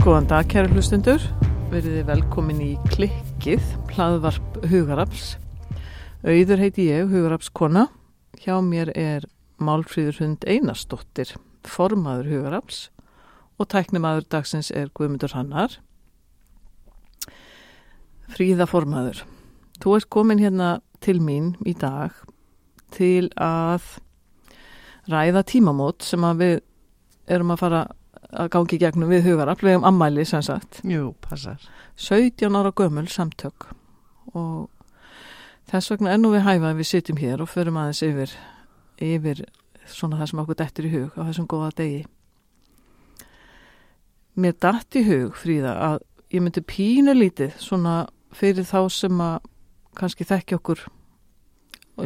Góðan dag, kæru hlustundur. Verðið velkomin í klikkið, hlaðvarp Hugarafs. Auður heiti ég, Hugarafs kona. Hjá mér er Málfríður hund Einarsdóttir, formaður Hugarafs og tæknimaður dagsins er Guðmundur Hannar. Fríða formaður. Þú ert komin hérna til mín í dag til að ræða tímamót sem að við erum að fara að gangi gegnum við hugarafl, við hefum ammæli sem sagt. Jú, passar. 17 ára gömul samtök og þess vegna ennú við hæfa við sitjum hér og förum aðeins yfir, yfir svona það sem okkur dettur í hug á þessum góða degi. Mér dætt í hug, Fríða, að ég myndi pínu lítið svona fyrir þá sem að kannski þekki okkur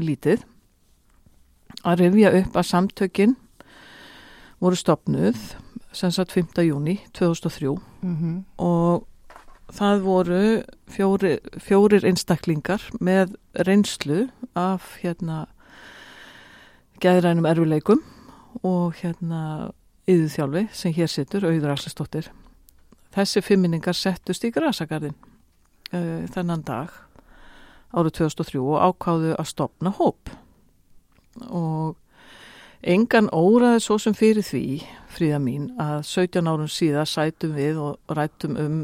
lítið að rifja upp að samtökin voru stopnuð sem sagt 5. júni 2003 Mm -hmm. og það voru fjóri, fjórir einstaklingar með reynslu af hérna geðrænum erfileikum og hérna yðurþjálfi sem hér situr, Auður Axelsdóttir. Þessi fimminningar settust í grasagarðin uh, þennan dag árið 2003 og ákváðu að stopna hóp og engan óraði svo sem fyrir því, fríða mín, að 17 árum síða sætum við og rættum um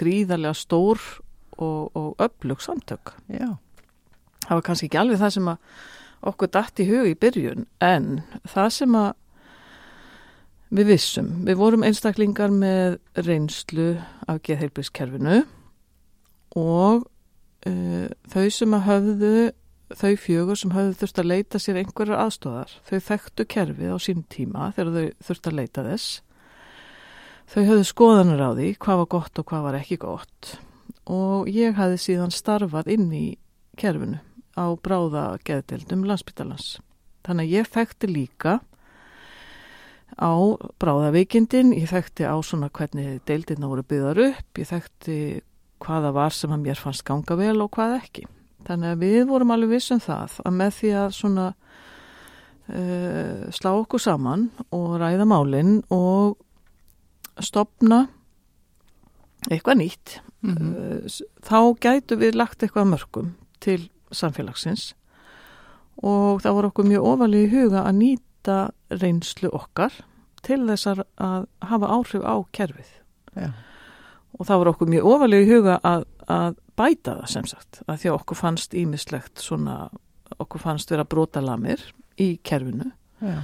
gríðarlega stór og, og öflug samtök. Já. Það var kannski ekki alveg það sem okkur dætt í hug í byrjun, en það sem að við vissum, við vorum einstaklingar með reynslu af geðheilbrískerfinu og uh, þau sem að höfðu þau fjögur sem höfðu þurft að leita sér einhverjar aðstóðar, þau þekktu kerfið á sín tíma þegar þau þurft að leita þess. Þau höfðu skoðanur á því hvað var gott og hvað var ekki gott. Og ég hafði síðan starfað inn í kerfinu á bráða geðdeldum landsbytalans þannig að ég þekkti líka á bráðaveikindin ég þekkti á svona hvernig deildina voru byggðar upp ég þekkti hvaða var sem að mér fannst ganga vel og hvað ekki Þannig að við vorum alveg vissum það að með því að svona uh, slá okkur saman og ræða málinn og stopna eitthvað nýtt, Mm -hmm. uh, þá gætu við lagt eitthvað mörgum til samfélagsins og það voru okkur mjög ofalið í huga að nýta reynslu okkar til þess að hafa áhrif á kerfið. Já. Og það voru okkur mjög ofalið í huga að, að bæta það sem sagt. Að því að okkur fannst ímislegt svona, okkur fannst vera brotalamir í kerfinu. Já.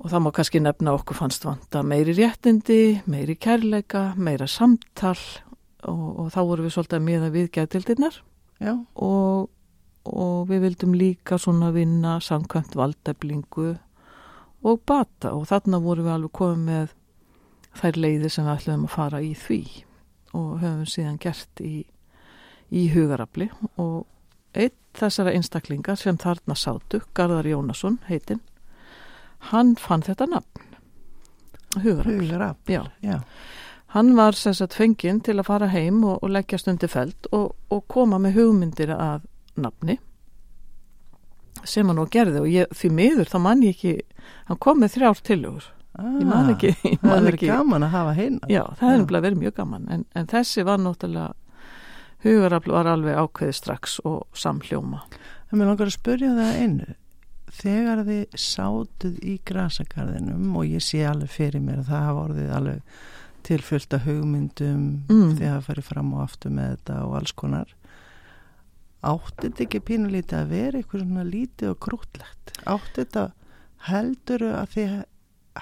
og það má kannski nefna okkur fannst vanta meiri réttindi, meiri kærleika, meira samtal. Og, og þá vorum við svolítið að miða við gætildinnar og, og við vildum líka svona vinna samkvæmt valdeflingu og bata. Og þarna vorum við alveg komið með þær leiðir sem við ætlum að fara í því og höfum síðan gert í, í hugarafli og einn þessara einstaklingar sem þarna sátu, Garðar Jónasson heitinn, hann fann þetta nafn hugarafl, Hugraf. já Já. hann var sem sagt fenginn til að fara heim og, og leggja stundi feld og, og koma með hugmyndir að nafni sem hann og gerði og ég, því miður þá mann ég ekki hann kom með þrjár tilugur Ah, ég man ekki, ég Það man er ekki gaman að hafa heina. Já, það Já. nefnilega verið mjög gaman en, en þessi var náttúrulega hugarafl var alveg ákveði strax og samhljóma. Það mér langar að spyrja það einu. Þegar þið sátuð í grasakarðinum og ég sé alveg fyrir mér að það hafa orðið alveg tilfyllt af hugmyndum Mm. þegar það farið fram og aftur með þetta og alls konar. Átti þetta ekki pínulítið að vera eitthvað svona lítið og krútlegt? Átti þetta heldur að þið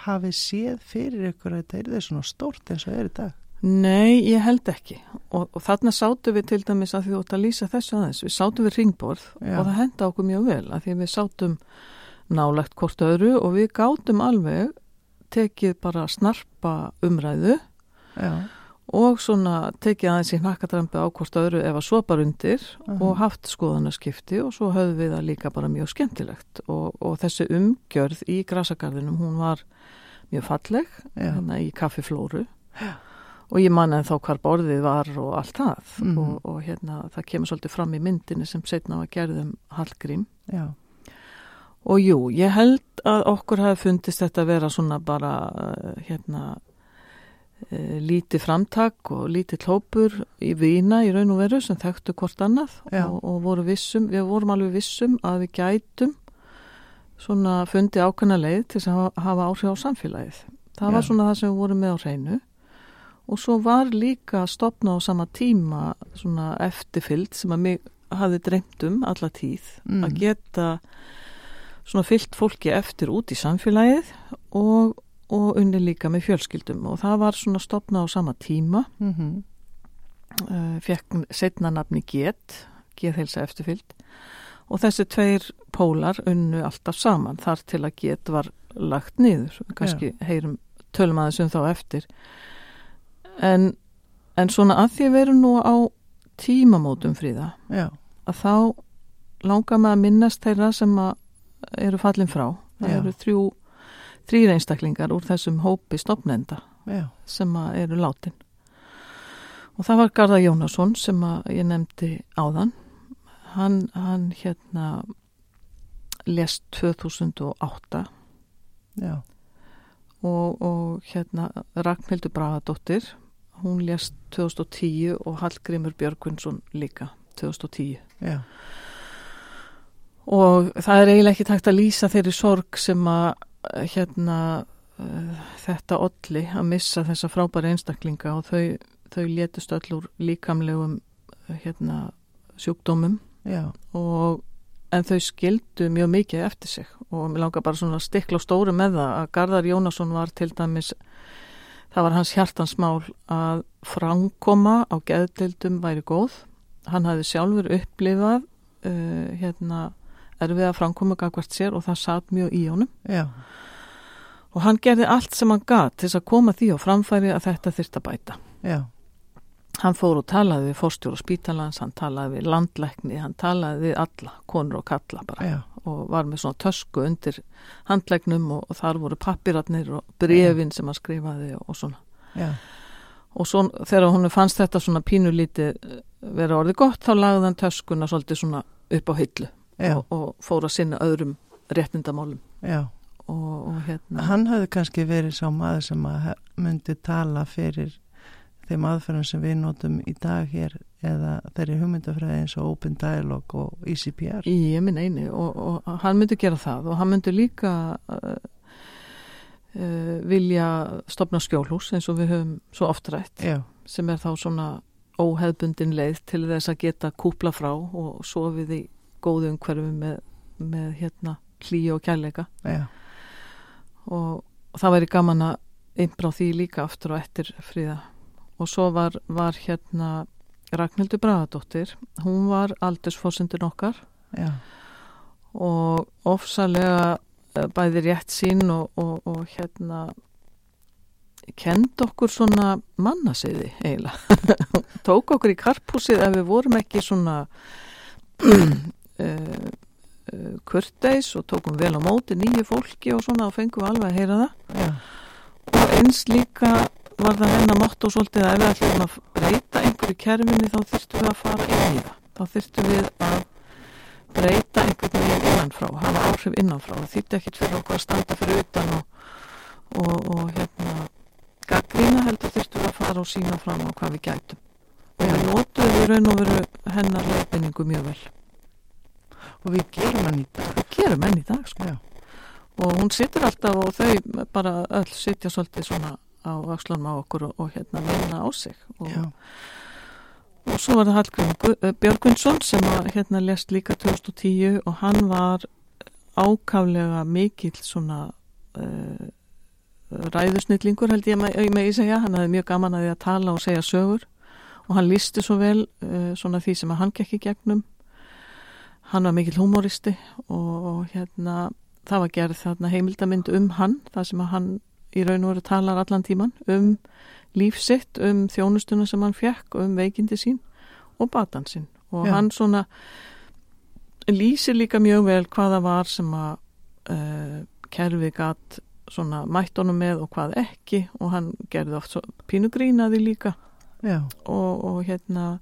hafið séð fyrir ykkur að þetta er þið svona stórt eins og er dag? Nei, ég held ekki og, og þarna sátu við til dæmis að því þú ætti að lýsa þessu aðeins, við sátu við ringborð Já. og það henda okkur mjög vel að því við sátum nálagt hvort öðru og við gátum alveg tekið bara snarpa umræðu Já, og svona tekið aðeins í hnakkadrampi á hvort öðru ef að sopar undir Mhm. og haft skoðanaskipti og svo höfðum við það líka bara mjög skemmtilegt. Og, og þessi umgjörð í grasagarðinum hún var mjög falleg já, hérna í kaffiflóru. Og ég man en þá hvar borðið var og allt það. Mhm. og, og hérna það kemur svolítið fram í myndinni sem setna var gerðum Hallgrím. Já, og jú, ég held að okkur hafi fundist þetta að vera svona bara uh, hérna uh, lítið framtak og lítið klópur í vina í raun og veru sem þekktu hvort annað og, og voru vissum, við vorum alveg vissum að við gætum svona fundi ákveðna leið til að hafa, hafa áhrif á samfélagið. Það var Já. svona það sem við vorum með á hreinu og svo var líka stopna á sama tíma svona eftirfyllt sem að mig hafði dreymt um alla tíð Mm. að geta svona fyllt fólki eftir út í samfélagið og, og unni líka með fjölskyldum. Og það var svona stopna á sama tíma. Mm -hmm. uh, fekk setna nafni GET geðheilsa eftirfyllt og þessi tveir pólar unnu alltaf saman þar til að GET var lagt niður. Kannski heyrum tölum aðeins um þá eftir. En, en svona að því að veru nú á tímamótum fríða Já, að þá langar maður að minnast þeirra sem að eru fallin frá. Það Já. eru þrjú þrýr einstaklingar úr þessum hópi stopnenda já, sem eru látin. Og það var Garðar Jónasson sem ég nefndi áðan. Hann, hann hérna lest 2008 já, og, og hérna Ragnhildur Bragadóttir hún lest 2010 og Hallgrimur Björgvinsson líka 2010 já, og það er eiginlega ekki takt að lýsa þeirri sorg sem að hérna uh, þetta olli að missa þessa frábæri einstaklinga og þau, þau létust öll úr líkamlegum eh, hérna sjúkdómum. Og en þau skildu mjög mikið eftir sig. Og mér langar bara svona að stikla á stóru með það að Garðar Jónasson var til dæmis það var hans hjartansmál að framkoma á geðdeildum væri góð. Hann hafði sjálfur upplifað uh, hérna erfið að framkoma gagvart sér og það satt mjög í honum. Já, og hann gerði allt sem hann gat til að koma því á framfæri að þetta þyrst að bæta. Já, Hann fór og talaði við fórstjóru spítalans, hann talaði við landlækni, hann talaði við alla, konur og kalla bara. Og var með svona tösku undir handlæknum og, og þar voru pappiratnir og brefin sem hann skrifaði og, og svona. já, Og svo þegar hún fannst þetta svona pínulítið eh, vera orðið gott þá lagði hann töskuna svolítið svona upp á hillu. já, og, og fór að sinna öðrum réttindamálum og, og hérna. Hann hafði kannski verið sá maður sem að myndi tala fyrir þeim aðferðum sem við notum í dag hér eða þeirri hugmyndafræði eins og Open Dialogue og ECPR. Ég minn eini og, og hann myndi gera það og hann myndi líka uh, uh, vilja stopna skjólhús eins og við höfum svo oft rætt Já, sem er þá svona óheðbundin leið til þess að geta kúpla frá og sofið í góðu umhverfi með, með hérna hlýja og kærleika. Já, og, og það væri gaman að innbrá því líka aftur og eftir fríða. Og svo var, var hérna Ragnhildur Bragadóttir. Hún var aldursforsundin okkar. Já, og ofsalega eh, bæði rétt sín og, og, og hérna kend okkur svona mannasiði eiginlega. Tók okkur í karphúsið ef við vorum ekki svona uh, kurteis og tókum vel á móti nýju fólki og svona og fengum alveg að heyra það. Já, og eins líka var það hennar motto svolítið að ef við ætlum að breyta einhverju kerfinni þá þyrftum við að fara inn í það. Þá þyrftum við að breyta einhvern veginn innanfrá hafa áhrif innanfrá, það þýtti ekkit fyrir okkur að standa fyrir utan og, og, og hérna gaggrína heldur þyrftum við að fara og sína fram á hvað við gætum. Og við notuðum við raun og veru hennar leifinningu mjög vel og við gerum hann í dag. gerum enn í dag sko og hún situr alltaf og þau bara öll sitja svolítið svona á vakslunum á okkur og, og hérna vinna á sig. Og, og svo var það Hallgrim eh, Björgvinsson sem að, hérna lest líka 2010 og hann var ákaflega mikill svona uh, ræðusnillingur held ég með, í segja, hann hafði mjög gaman að því að tala og segja sögur. Og hann lísti svo vel uh, svona því sem að hann gekk í gegnum hann var mikill humoristi og, og hérna það var gerð þarna heimildamind um hann það sem að hann í raun og veru talar allan tíman um lífsitt, um þjónustuna sem hann fekk, um veikindi sín og batan sín og Já. hann svona lýsir líka mjög vel hvaða var sem að uh, kerfi gatt svona mætt honum með og hvað ekki. Og hann gerði oft pínugrínaði líka. Og, og hérna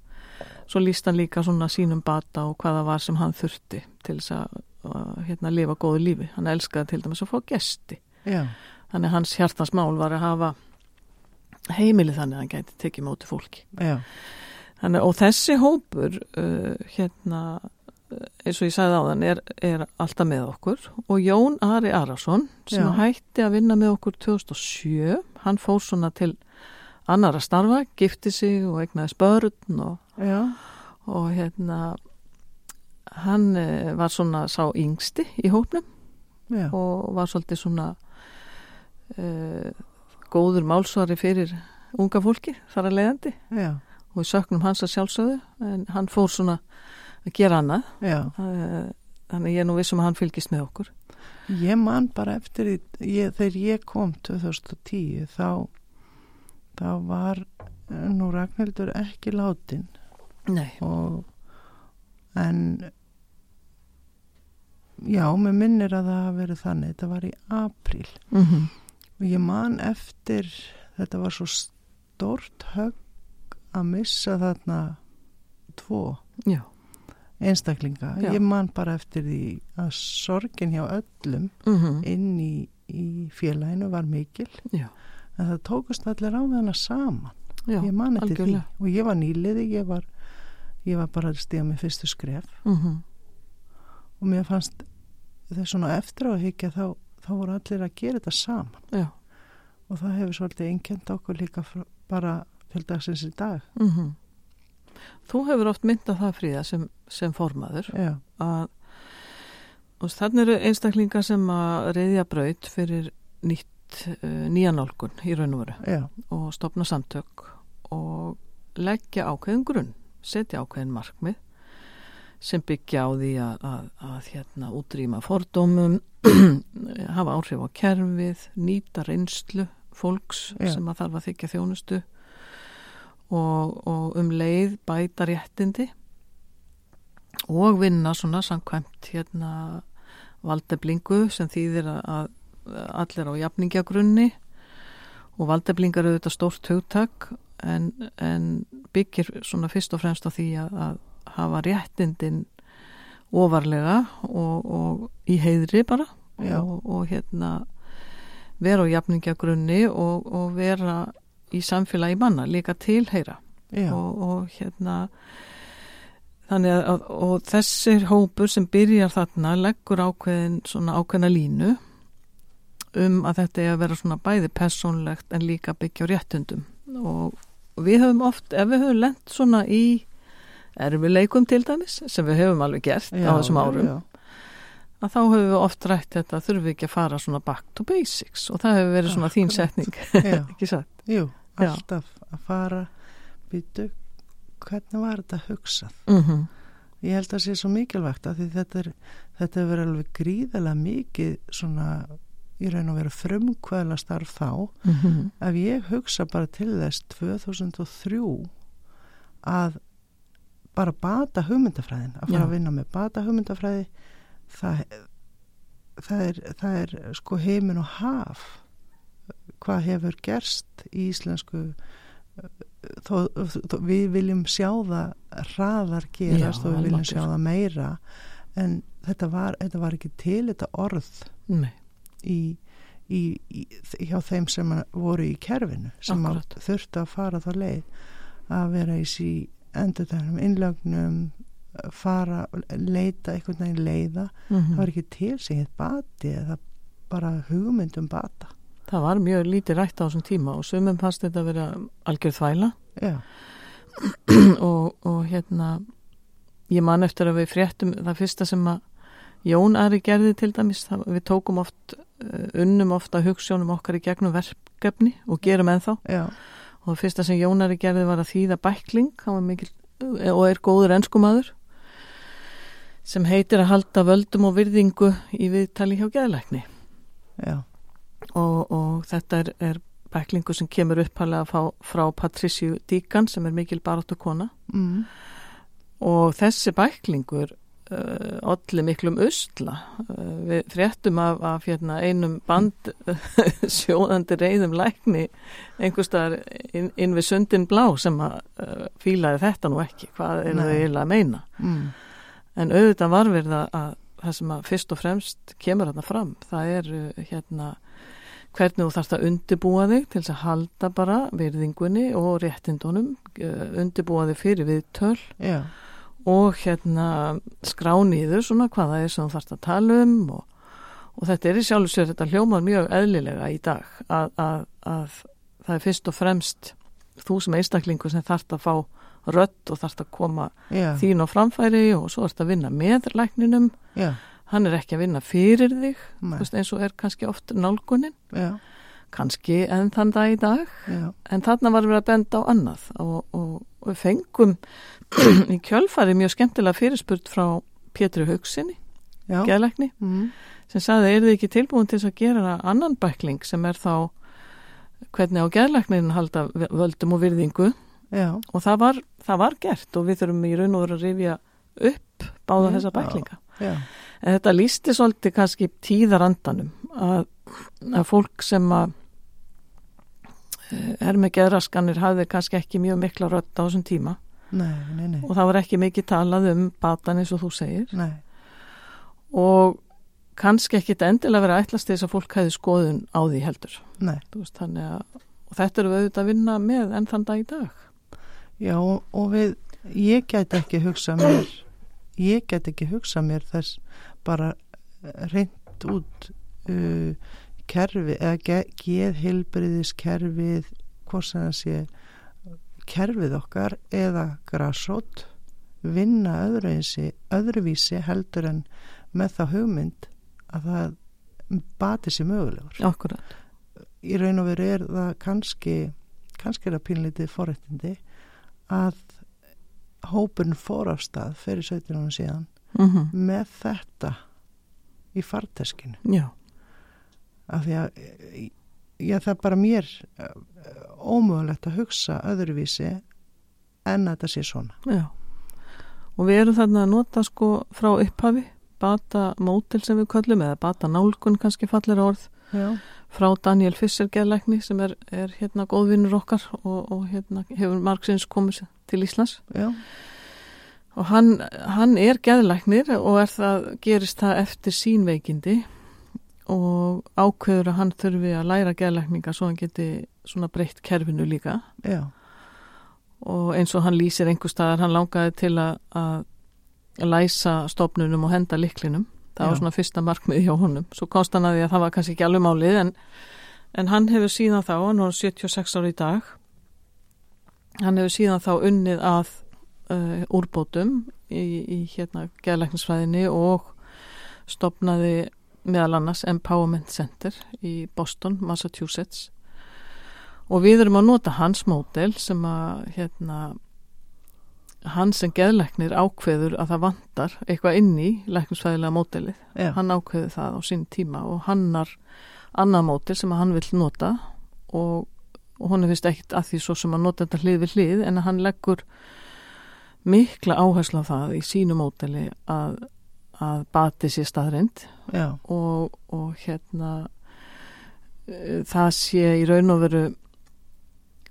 svo líst hann líka svona sínum bata og hvaða var sem hann þurfti til þess að að hérna, lifa góðu lífi. Hann elskaði til dæmis að fá gesti. já, Þannig hans hjartans mál var að hafa heimili þannig að hann gæti tekið móti fólki. já, Þannig, og þessi hópur, uh, hérna, eins og ég sagði áðan, er, er alltaf með okkur og Jón Ari Arason sem Já. hætti að vinna með okkur 2007, hann fór svona til annara starfa, gifti sig og eignaði spörn og, og hérna, hann uh, var svona sá yngsti í hópnum já, og var svolítið svona uh, góður málsvari fyrir unga fólki, þar að leiðandi. Já, og við söknum hans að sjálfsögðu en hann fór svona að gera annað. Eh, þannig ég er nú vissum að hann fylgist með okkur. Ég man bara eftir því, ég, þegar ég kom 2010 þá, þá var eh, nú Ragnhildur ekki látin. Nei, og en já, mér minnir að það hafi verið þannig, þetta var í apríl. Mm og ég man eftir þetta var svo stort högg að missa þarna tvo já, einstaklinga. Já. ég man bara eftir því að sorgin hjá öllum mm inn í, í félaginu var mikil. Já, en það tókust allir á með hana saman. Já ég man eftir því. og ég var nýliði ég var, ég var bara að stíða með fyrstu skref. Mm og mér fannst þess svona eftir að higgja þá, þá voru allir að gera þetta saman. Já, og það hefur svolítið einkend okkur líka frá, bara til dagsins í dag. Mm Þú hefur oft myndað það fríða sem, sem formaður já, að og þannig eru einstaklingar sem að reyðja braut fyrir nýtt uh, nýjanálgun í raun og veru og stopna samtök og leggja ákveðin grunn, setja ákveðin markmið sem byggja á því að, að, að hérna, útrýma fordómum, hafa áhrif á kerfið, nýta reynslu fólks Já. sem að þarf að þykja þjónustu og, og um leið bæta réttindi og vinna svona samkvæmt hérna valdeblingu sem þýðir að, að allir á jafningjagrunni og valdeblingar eru þetta stórt hugtak en, en byggir svona fyrst og fremst á því að, að hafa réttindin ofarlega og, og í heiðri bara og, og hérna vera á jafningjagrunni og, og vera í samfélagi manna líka tilheyra. Og, og hérna þannig að, þessir hópur sem byrjar þarna leggur ákveðin svona ákveðina línu um að þetta er að vera svona bæði persónlegt en líka byggja á réttundum og við höfum oft, ef við höfum lent svona í erfileikum til dæmis sem við höfum alveg gert já, á þessum árum já, að þá höfum við oft rætt þetta þurfum við ekki að fara svona back to basics? Og það hefur verið svona þín setning ekki satt? jú, alltaf að fara. Býtu, hvernig var þetta hugsað? Mm ég held að sé svo mikilvægt að þetta er, þetta er verið alveg gríðalega mikið svona í raun og veru frumkvæðla starf þá -hmm. ef ég hugsa bara til þess 2003 að bara bata hugmyndafræðin að fara Já. að vinna með bata hugmyndafræði það, það, er, það er sko heimin og haf hvað hefur gerst í íslensku þó, þó, við viljum sjá það hraðar gerast Já, og við viljum sjá það meira en þetta var, þetta var ekki til þetta orð Nei, í, í, í, hjá þeim sem voru í kerfinu sem þurftu að fara þá leið að vera í sí endur þennum innlögnum fara, leita einhvern veginn leiða. Mm það var ekki til sem heit bati eða bara hugmyndum bata. Það var mjög lítið rætt á þessum tíma og sumum fannst þetta að vera algjörð þvæla. Og, og hérna ég man eftir að við fréttum það fyrsta sem að Jón Ari gerði til dæmis, það, við tókum oft unnum ofta hugssjónum okkar í gegnum verkefni og gerum ennþá. Já, og það fyrsta sem Jón Ari gerði var að þýða bækling, mikil og er góður enskumadur sem heitir að halda völdum og virðingu í viðtali hjá geðlækni. Já, og, og þetta er, er bæklingu sem kemur uppalega frá, frá Patricio Díkan sem er mikil baráttu kona mm, og þessi bæklingur uh, olli miklum usla. Uh, við fréttum af, af hérna, einum band sjóðandi reyðum lækni einhverstaðar inn, inn við sundin blá sem að uh, fílaði þetta nú ekki. Hvað er það eiginlega að meina? Mm, en auðvitað var verið að, að það sem að fyrst og fremst kemur þarna fram, það er uh, hérna hvernig þú þarfst að undibúa þig til þess að halda bara virðingunni og réttindunum uh, undibúa þig fyrir viðtöl. Já, og hérna skrá nýður svona hvað það er sem þú þarfst að tala um og, og þetta er í sjálf sér þetta hljómar mjög eðlilega í dag að, að, að það er fyrst og fremst þú sem einstaklingur sem þarfst að fá rödd og þarfst að koma já, þín á framfæri og svo þarfst að vinna með lækninum. Já, hann er ekki að vinna fyrir þig veist, eins og er kannski oft nálgunin. Já, kannski enn þann dag í dag. Já, en þarna var við að benda á annað og, og, og fengum í kjölfari mjög skemmtilega fyrirspurt frá Pétri Haugsinni já, geðlækni mm, sem sagði er þið ekki tilbúin til að gera annan bækling sem er þá hvernig á geðlæknin halda völdum og virðingu? Já, og það var, það var gert og við þurfum í raun og veru að rifja upp báða þessa bæklinga. Já, En þetta lísti svolítið kannski tíðarandanum að, að fólk sem að eh, er með geðraskanir hafði kannski ekki mjög mikla rödd á þessum tíma. Nei, nei, nei, og það var ekki mikið talað um batan eins og þú segir. Nei, og kannski ekki endilega verið að ætlast til þess að fólk hefði skoðun á því heldur. Veist, að, og þetta eru við auðvitað að vinna með enn þann dag í dag. já, og, við, ég get ekki hugsa mér, ég get ekki hugsa mér þess bara reynd út uh, kerfi, eða ge, geðhilbriðis kerfið, hvort sem það sé kerfið okkar eða grasrót vinna öðruvísi, öðruvísi heldur en með þá hugmynd að það bati sér mögulegur. Akkurat. Í raun og veru er það kannski, kannski er það pínlítið forrættindi að hópurinn fór af stað fyrir 17 ára síðan Mm með þetta í farteskinu. Já, Af því að ég það er bara mér eh, ómögulegt að hugsa öðruvísi en að þetta sé svona. já. Og við erum þarna að nota sko frá upphafi bata mótil sem við köllum eða bata nálgun kannski fallir orð Já, frá Daniel Fisser geðlækni sem er, er hérna góðvinnur okkar og, og hérna hefur margsins komið til Íslands já, og hann, hann er geðlæknir og er það, gerist það eftir sín veikindi og ákveður að hann þurfi að læra geðlækninga svo hann geti svona breytt kerfinu líka. Já, og eins og hann lýsir einhver staðar hann langaði til að, að læsa stopnunum og henda liklinum það Já. var svona fyrsta markmið hjá honum. Svo komst hann að því að það var kannski ekki alveg málið en, en hann hefur síðan þá hann var 76 ára í dag hann hefur síðan þá unnið að uh, úrbótum í, í hérna geðlæknisfræðinni og stopnaði meðal annars Empowerment Center í Boston, Massachusetts. Og við erum að nota hans mótel sem að hérna hann sem geðlæknir ákveður að það vantar eitthvað inn í læknisfræðilega mótelið já, hann ákveður það á sín tíma og hannar annað mótil sem að hann vill nota og, og hún er vist ekkit að því svo sem að nota þetta hlið við hlið en að hann leggur mikla áherslu á það í sínu mótili að, að bati sér staðrind og, og hérna eh, það sé í raun og veru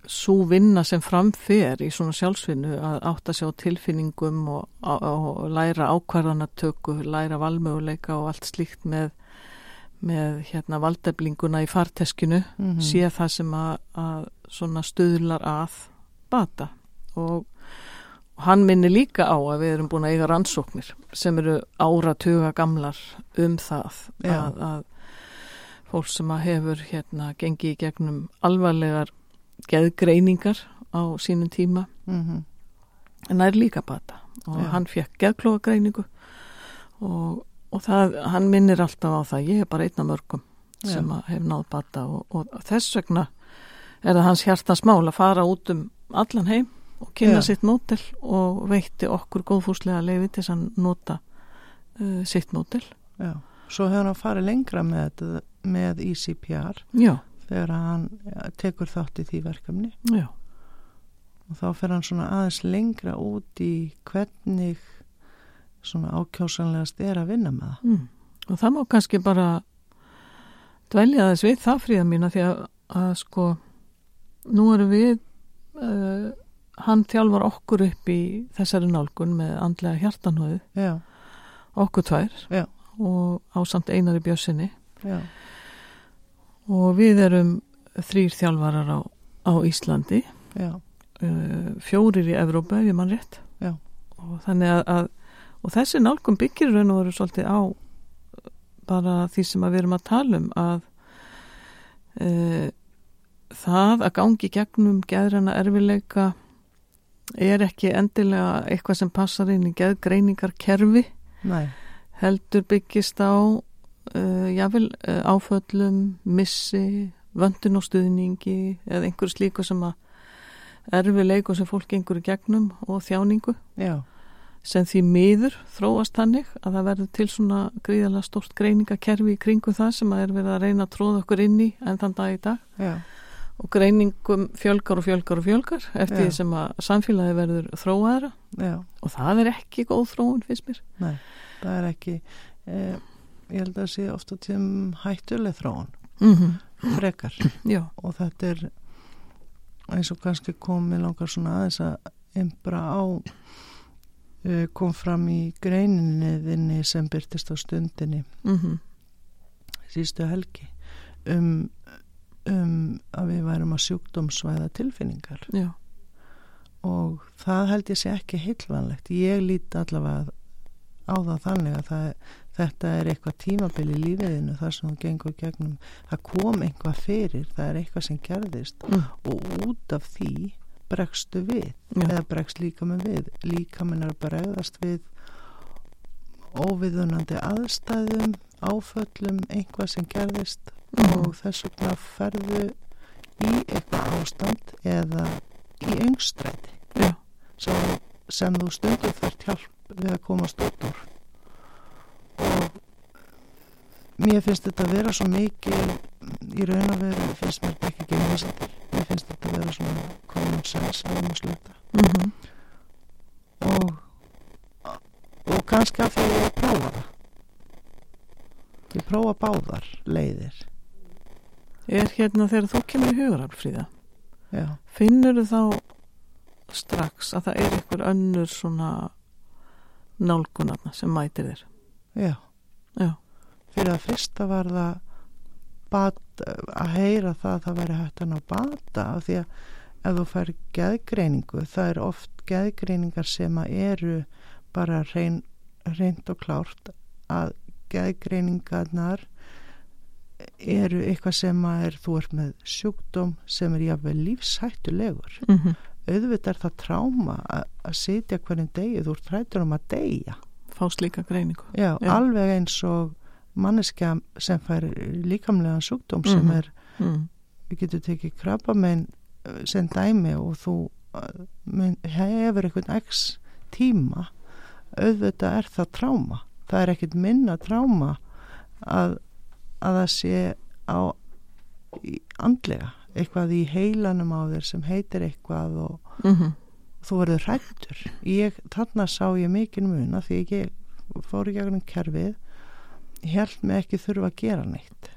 svo vinna sem framfer í svona sjálfsvinnu að átta sig á tilfinningum og, og, og læra ákvarðanatöku, læra valmöguleika og allt slíkt með, með hérna valdeblinguna í farteskinu mhm, sé það sem að, að svona stuðlar að bata. Og hann minni líka á að við erum búin að eiga rannsóknir sem eru áratuga gamlar um það að, að fólk sem að hefur hérna gengið í gegnum alvarlegar geðgreiningar á sínum tíma mhm, en það er líka bata. Og Já. hann fekk geðklóagreiningu og, og það, hann minnir alltaf á það. Ég er bara einn af mörgum Já. sem að hef náð bata og, og þess vegna er það hans hjartans mál að fara út um allan heim og kynna Já. sitt mótel og veitti okkur góðfúslega leiði til þess að nota uh, sitt mótel já. Svo hefur hann farið lengra með, með ECPR já, þegar hann ja, tekur þátt í því verkefni já, og þá fer hann svona aðeins lengra út í hvernig svona ákjósanlegast er að vinna með það. mm. og það má kannski bara dvelja þess við það fríða mína því að, að sko nú erum við uh, hann þjálfar okkur upp í þessari nálgun með andlega hjartanhóðu Já, okkur tvær. Já. og á samt einari bjössinni já, og við erum þrýr þjálfarar á, á Íslandi. Já, uh, fjórir í Evrópa ef ég mann rétt. Og þannig að, að og þessi nálgum byggir raun og veru svolítið á bara því sem við erum að tala um að uh, það að gangi gegnum geðrana erfileika er ekki endilega eitthvað sem passar inn í geðgreiningarkerfi. Nei, heldur byggist á uh, jáfnvel uh, áföllum, missi, vöndun og stuðningi eða einhverju slíku sem að erfileiku sem fólk í gegnum og þjáningu. Já, sem því miður þróast þannig að það verður til svona gríðarlega stort greiningakerfi í kringu það sem að er verið að reyna að tróða okkur inn í enn þann dag í dag. Já, og greiningum fjölgar og fjölgar og fjölgar eftir Já. því sem að samfélagi verður þróaðra. Já, og það er ekki góð þróun fyrst mér. nei, það er ekki, eh, ég held að sé ofta tíðum hættuleg þróun, Mm frekar, Já, og þetta er eins og kannski komið langar svona aðeins að einbra á uh, kom fram í greininni sem byrtist á stundinni mm sístu helgi um, um að við værum að sjúkdómsvæða tilfinningar. Já, og það held ég sé ekki heilvanlegt. Ég líti allavega á það þannig að það, þetta er eitthvað tímabil í lífiðinu þar sem þú gengur gegnum. Það kom eitthvað fyrir, það er eitthvað sem gerðist. Mm. og út af því bregstu við já, eða bregst líka með við. Líka minn er bregðast við óviðunandi aðstæðum áföllum, eitthvað sem gerðist. Og þess vegna ferðu í eitthvað ástand eða í öngstræti já, sem, þú stundum þarf hjálp við að komast út úr. Og mér finnst þetta að vera svo mikið í raun að vera finnst mér þetta ekki ekki vísendur mér finnst þetta að vera svona common sense að við sluta mm og og kannski af því að ég prófa það. Ég prófa báðar leiðir er hérna þegar þú kemur í hugaraflfríða finnur þá strax að það er einhver önnur svona nálgunarna sem mætir þér? Já. Já, fyrir að fyrsta var það bat, að heyra það að það veri hægt að ná bata af því að ef þú fær geðgreiningu það er oft geðgreiningar sem að eru bara reyn, reynd og klárt að geðgreiningarnar eru eitthvað sem að er þú ert með sjúkdóm sem er jáfnvel lífshættulegur mm auðvitað er það tráma að, sitja hvernig degi þú ert hrættur um að deyja fá slíka greiningu Já, Já. alveg eins og manneskja sem fær líkamlega sjúkdóm sem Mhm. er, mm. við getum tekið krabba með sem dæmi og þú uh, mun, hefur einhvern x tíma auðvitað er það tráma það er ekkert minna tráma að, að það sé á andlega eitthvað í heilanum á þér sem heitir eitthvað og Mm þú verður hrættur þarna sá ég mikinn muna því ég fór í gegnum kerfið held mig ekki þurfa að gera neitt.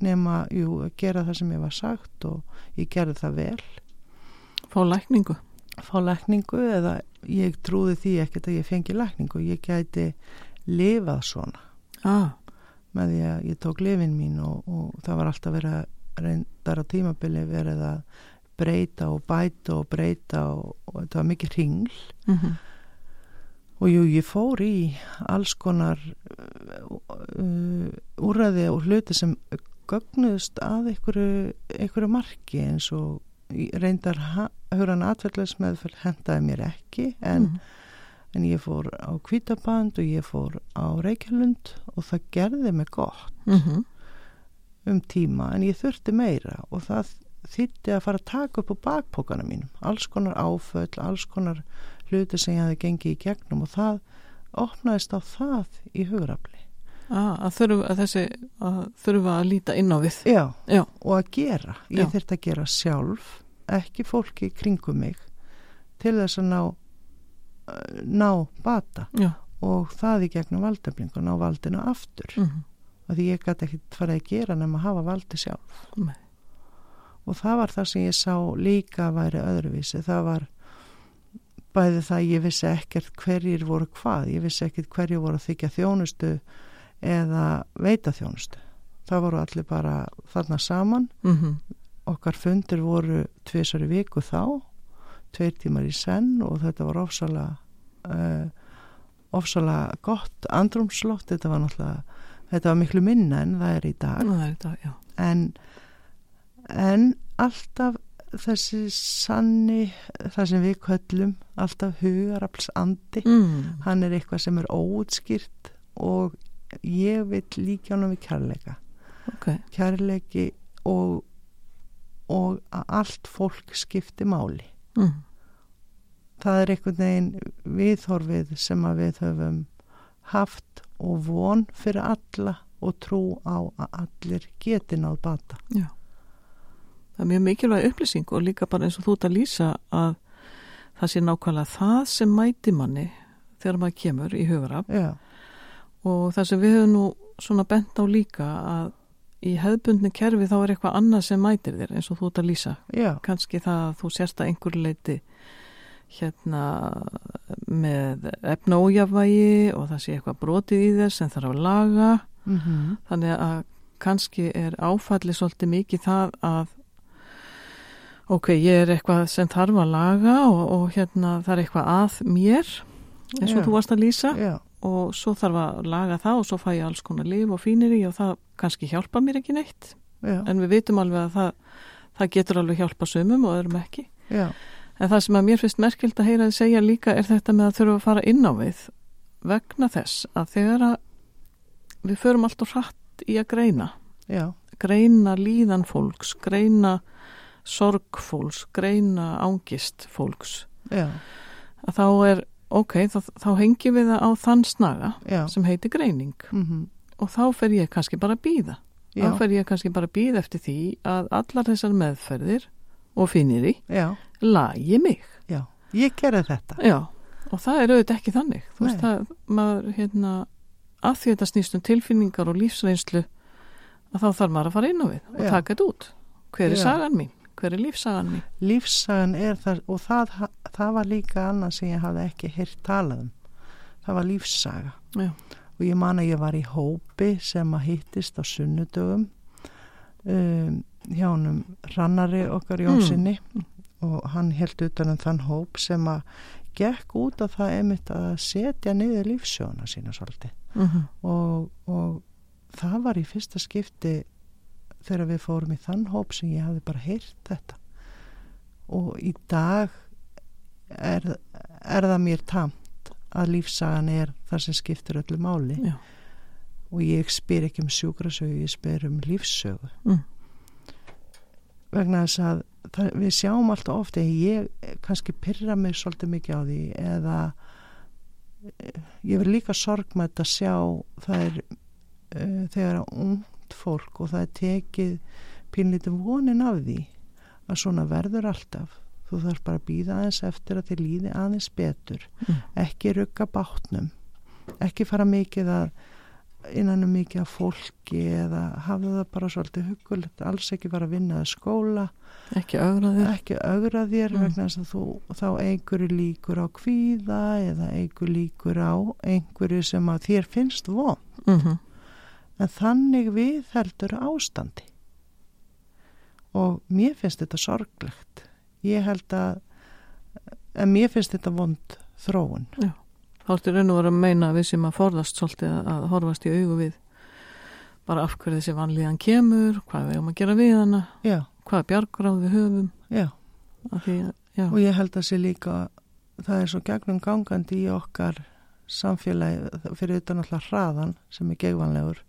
Nema, jú, að gera það sem ég var sagt og ég gerði það vel. Fá lækningu? Fá lækningu eða ég trúði því ekkert að ég fengi lækningu. Ég gæti lifað svona. Ah, með því að ég tók lifin mín og, og það var alltaf verið að reyndar á tímabili verið að breyta og bæta og breyta og, og þetta var mikið hringl mm Og jú, ég fór í alls konar uh, úræði og hluti sem gögnuðst að einhverju, einhverju marki eins og reyndar huran atverðleismeðferð hendaði mér ekki en, mm. En ég fór á Kvítaband og ég fór á Reykjalund og það gerði mig gott Mm um tíma en ég þurfti meira og það þýtti að fara að taka upp á bakpókana mínum alls konar áföll, alls konar hluti sem ég hafi gengið í gegnum og það opnaðist á það í hugrafli. ah, að, þurfa, að þessi að þurfa að líta inn á við Já, Já. og að gera. Ég Já. þurfti að gera sjálf, ekki fólki kringum mig til þess að ná, ná bata já, og það í gegnum valdeflingu, ná valdinu aftur. mm Og því ég gæti ekkert farið að gera nema að hafa valdi sjálf. Nei. Og það var það sem ég sá líka væri öðruvísi. Það var bæði það að ég vissi ekkert hverjir voru hvað. Ég vissi ekkert hverjir voru að þykja þjónustu eða veitaþjónustu það voru allir bara þarna saman mm okkar fundir voru tvisar í viku þá tveir tímar í senn og þetta var ofsalega uh, ofsalega gott andrumslott þetta var náttúrulega þetta var miklu minna en það er í dag. Það er þetta, já. En, en alltaf þessi sanni það sem við köllum alltaf hugarafls andi mm. hann er eitthvað sem er óutskýrt og ég vil líka hann við kærleika. Ok, kærleiki og og að allt fólk skipti máli mm. það er einhvern veginn viðhorfið sem að við höfum haft og von fyrir alla og trú á að allir geti náð bata. Já. Það er mjög mikilvæg upplýsing og líka bara eins og þú ert að lýsa að það sé nákvæmlega það sem mæti manni þegar maður kemur í já, og það sem við höfum nú svona bent á líka að í hefðbundni kerfi þá er eitthvað annað sem mætir þér eins og þú ert að lýsa. Já, kannski það að þú sérst að einhver leiti hérna með efnaójafvægi og það sé eitthvað brotið í þess sem þarf að laga. Mm þannig að kannski er áfalli svolítið mikið það að ok, ég er eitthvað sem þarf að laga og, og hérna það er eitthvað að mér eins og Já. þú varst að lýsa. Já, og svo þarf að laga það og svo fæ ég alls konar líf og fínir í og það kannski hjálpa mér ekki neitt. Já, en við vitum alveg að það, það getur alveg hjálpa sumum og öðrum ekki. Já, en það sem að mér finnst merkild að heyra þið segja líka er þetta með að þurfa að fara inn á við vegna þess að þegar að við förum alltaf hratt í að greina já, greina líðan fólks, greina sorg fólks, greina ángist fólks já, að þá er, ok, þá, þá hengjum við það á þann snaga já, sem heitir greining. Mm og þá fer ég kannski bara að býða þá fer ég kannski bara að býða eftir því að allar þessar meðferðir og finnir í lagi mig. Já, ég gerði þetta, já, og það er auðvitað ekki þannig. Þú veist Nei. það, maður hérna að því þetta snýst um tilfinningar og lífsreynslu að þá þarf maður að fara inn á við og Já. taka þetta út. Hver er Já. sagan mín, hver er lífsagan mín? Lífsagan er það og það, það var líka annað sem ég hafði ekki heyrt talað um. Það var lífsaga Já. Og ég man að ég var í hópi sem að hittist á sunnudögum um, hjá honum Rannari okkar Jónssoni og hann held utan um þann hóp sem að gekk út af það einmitt að setja niður lífsjóna sína svolítið. Mm -hmm. og, og það var í fyrsta skipti þegar við fórum í þann hóp sem ég hafði bara heyrt þetta. Og í dag er, er það mér tamt að lífsagan er það sem skiptir öllu máli Já. og ég spyr ekki um sjúkrasögu, ég spyr um lífsögu Mm. vegna þess að það, við sjáum alltaf ofta ég kannski pyrra mig svolítið mikið á því eða eh, ég verð líka sorg með þetta að sjá það er uh, þegar ungt fólk og það er tekið pínlítið vonin af því að svona verður alltaf þú þarf bara að býða aðeins eftir að þið líði aðeins betur. Mm. ekki rugga bátnum. Ekki fara mikið að innan um mikið af fólki eða hafa það bara svolítið hugulegt alls ekki fara að vinna að skóla. Ekki augraðir ekki augra þér Mm. vegna þess að þú þá einhverju líkur á kvíða eða einhverju líkur á einhverju sem að þér finnst von mm -hmm. en þannig við heldur ástandi. Og mér finnst þetta sorglegt ég held að en mér finnst þetta vond þróun. Þá ertu raun og vera að meina við sem að forðast svolítið að, horfast í augu við bara af hverju þessi vanlíðan kemur hvað við erum að gera við hana já, hvað bjargráð við höfum. Já. Því, já, og ég held að sé líka það er svo gegnum gangandi í okkar samfélagi fyrir utan alltaf hraðan sem er gegvanlegur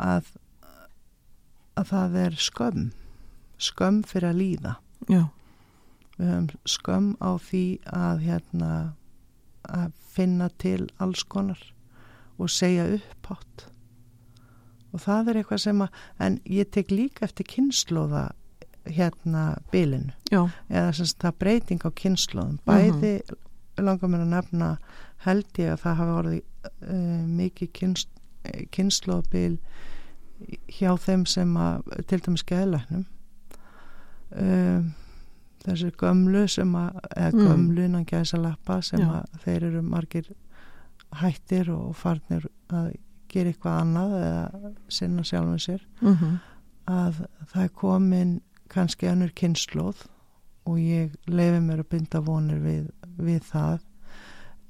að að það er skömm. Skömm fyrir að líða. Já, við höfum skömm á því að hérna að finna til alls konar og segja upphátt. Og það er eitthvað sem að en ég tek líka eftir kynnslóða hérna bylinu já, eða sem það breyting á kynnslóðum bæði langar mér að nefna held ég að það hafi orðið uh, mikið kynns, kynnslóðbil hjá þeim sem að til dæmis geðlæknum. Um, þessi gömlu sem að eða Mm. gömlu innan gæsa lappa sem Já. að þeir eru margir hættir og farnir að gera eitthvað annað eða sinna sjálfum sér mm -hmm. að það er komin kannski annur kynnslóð og ég lefi mér að binda vonir við, við það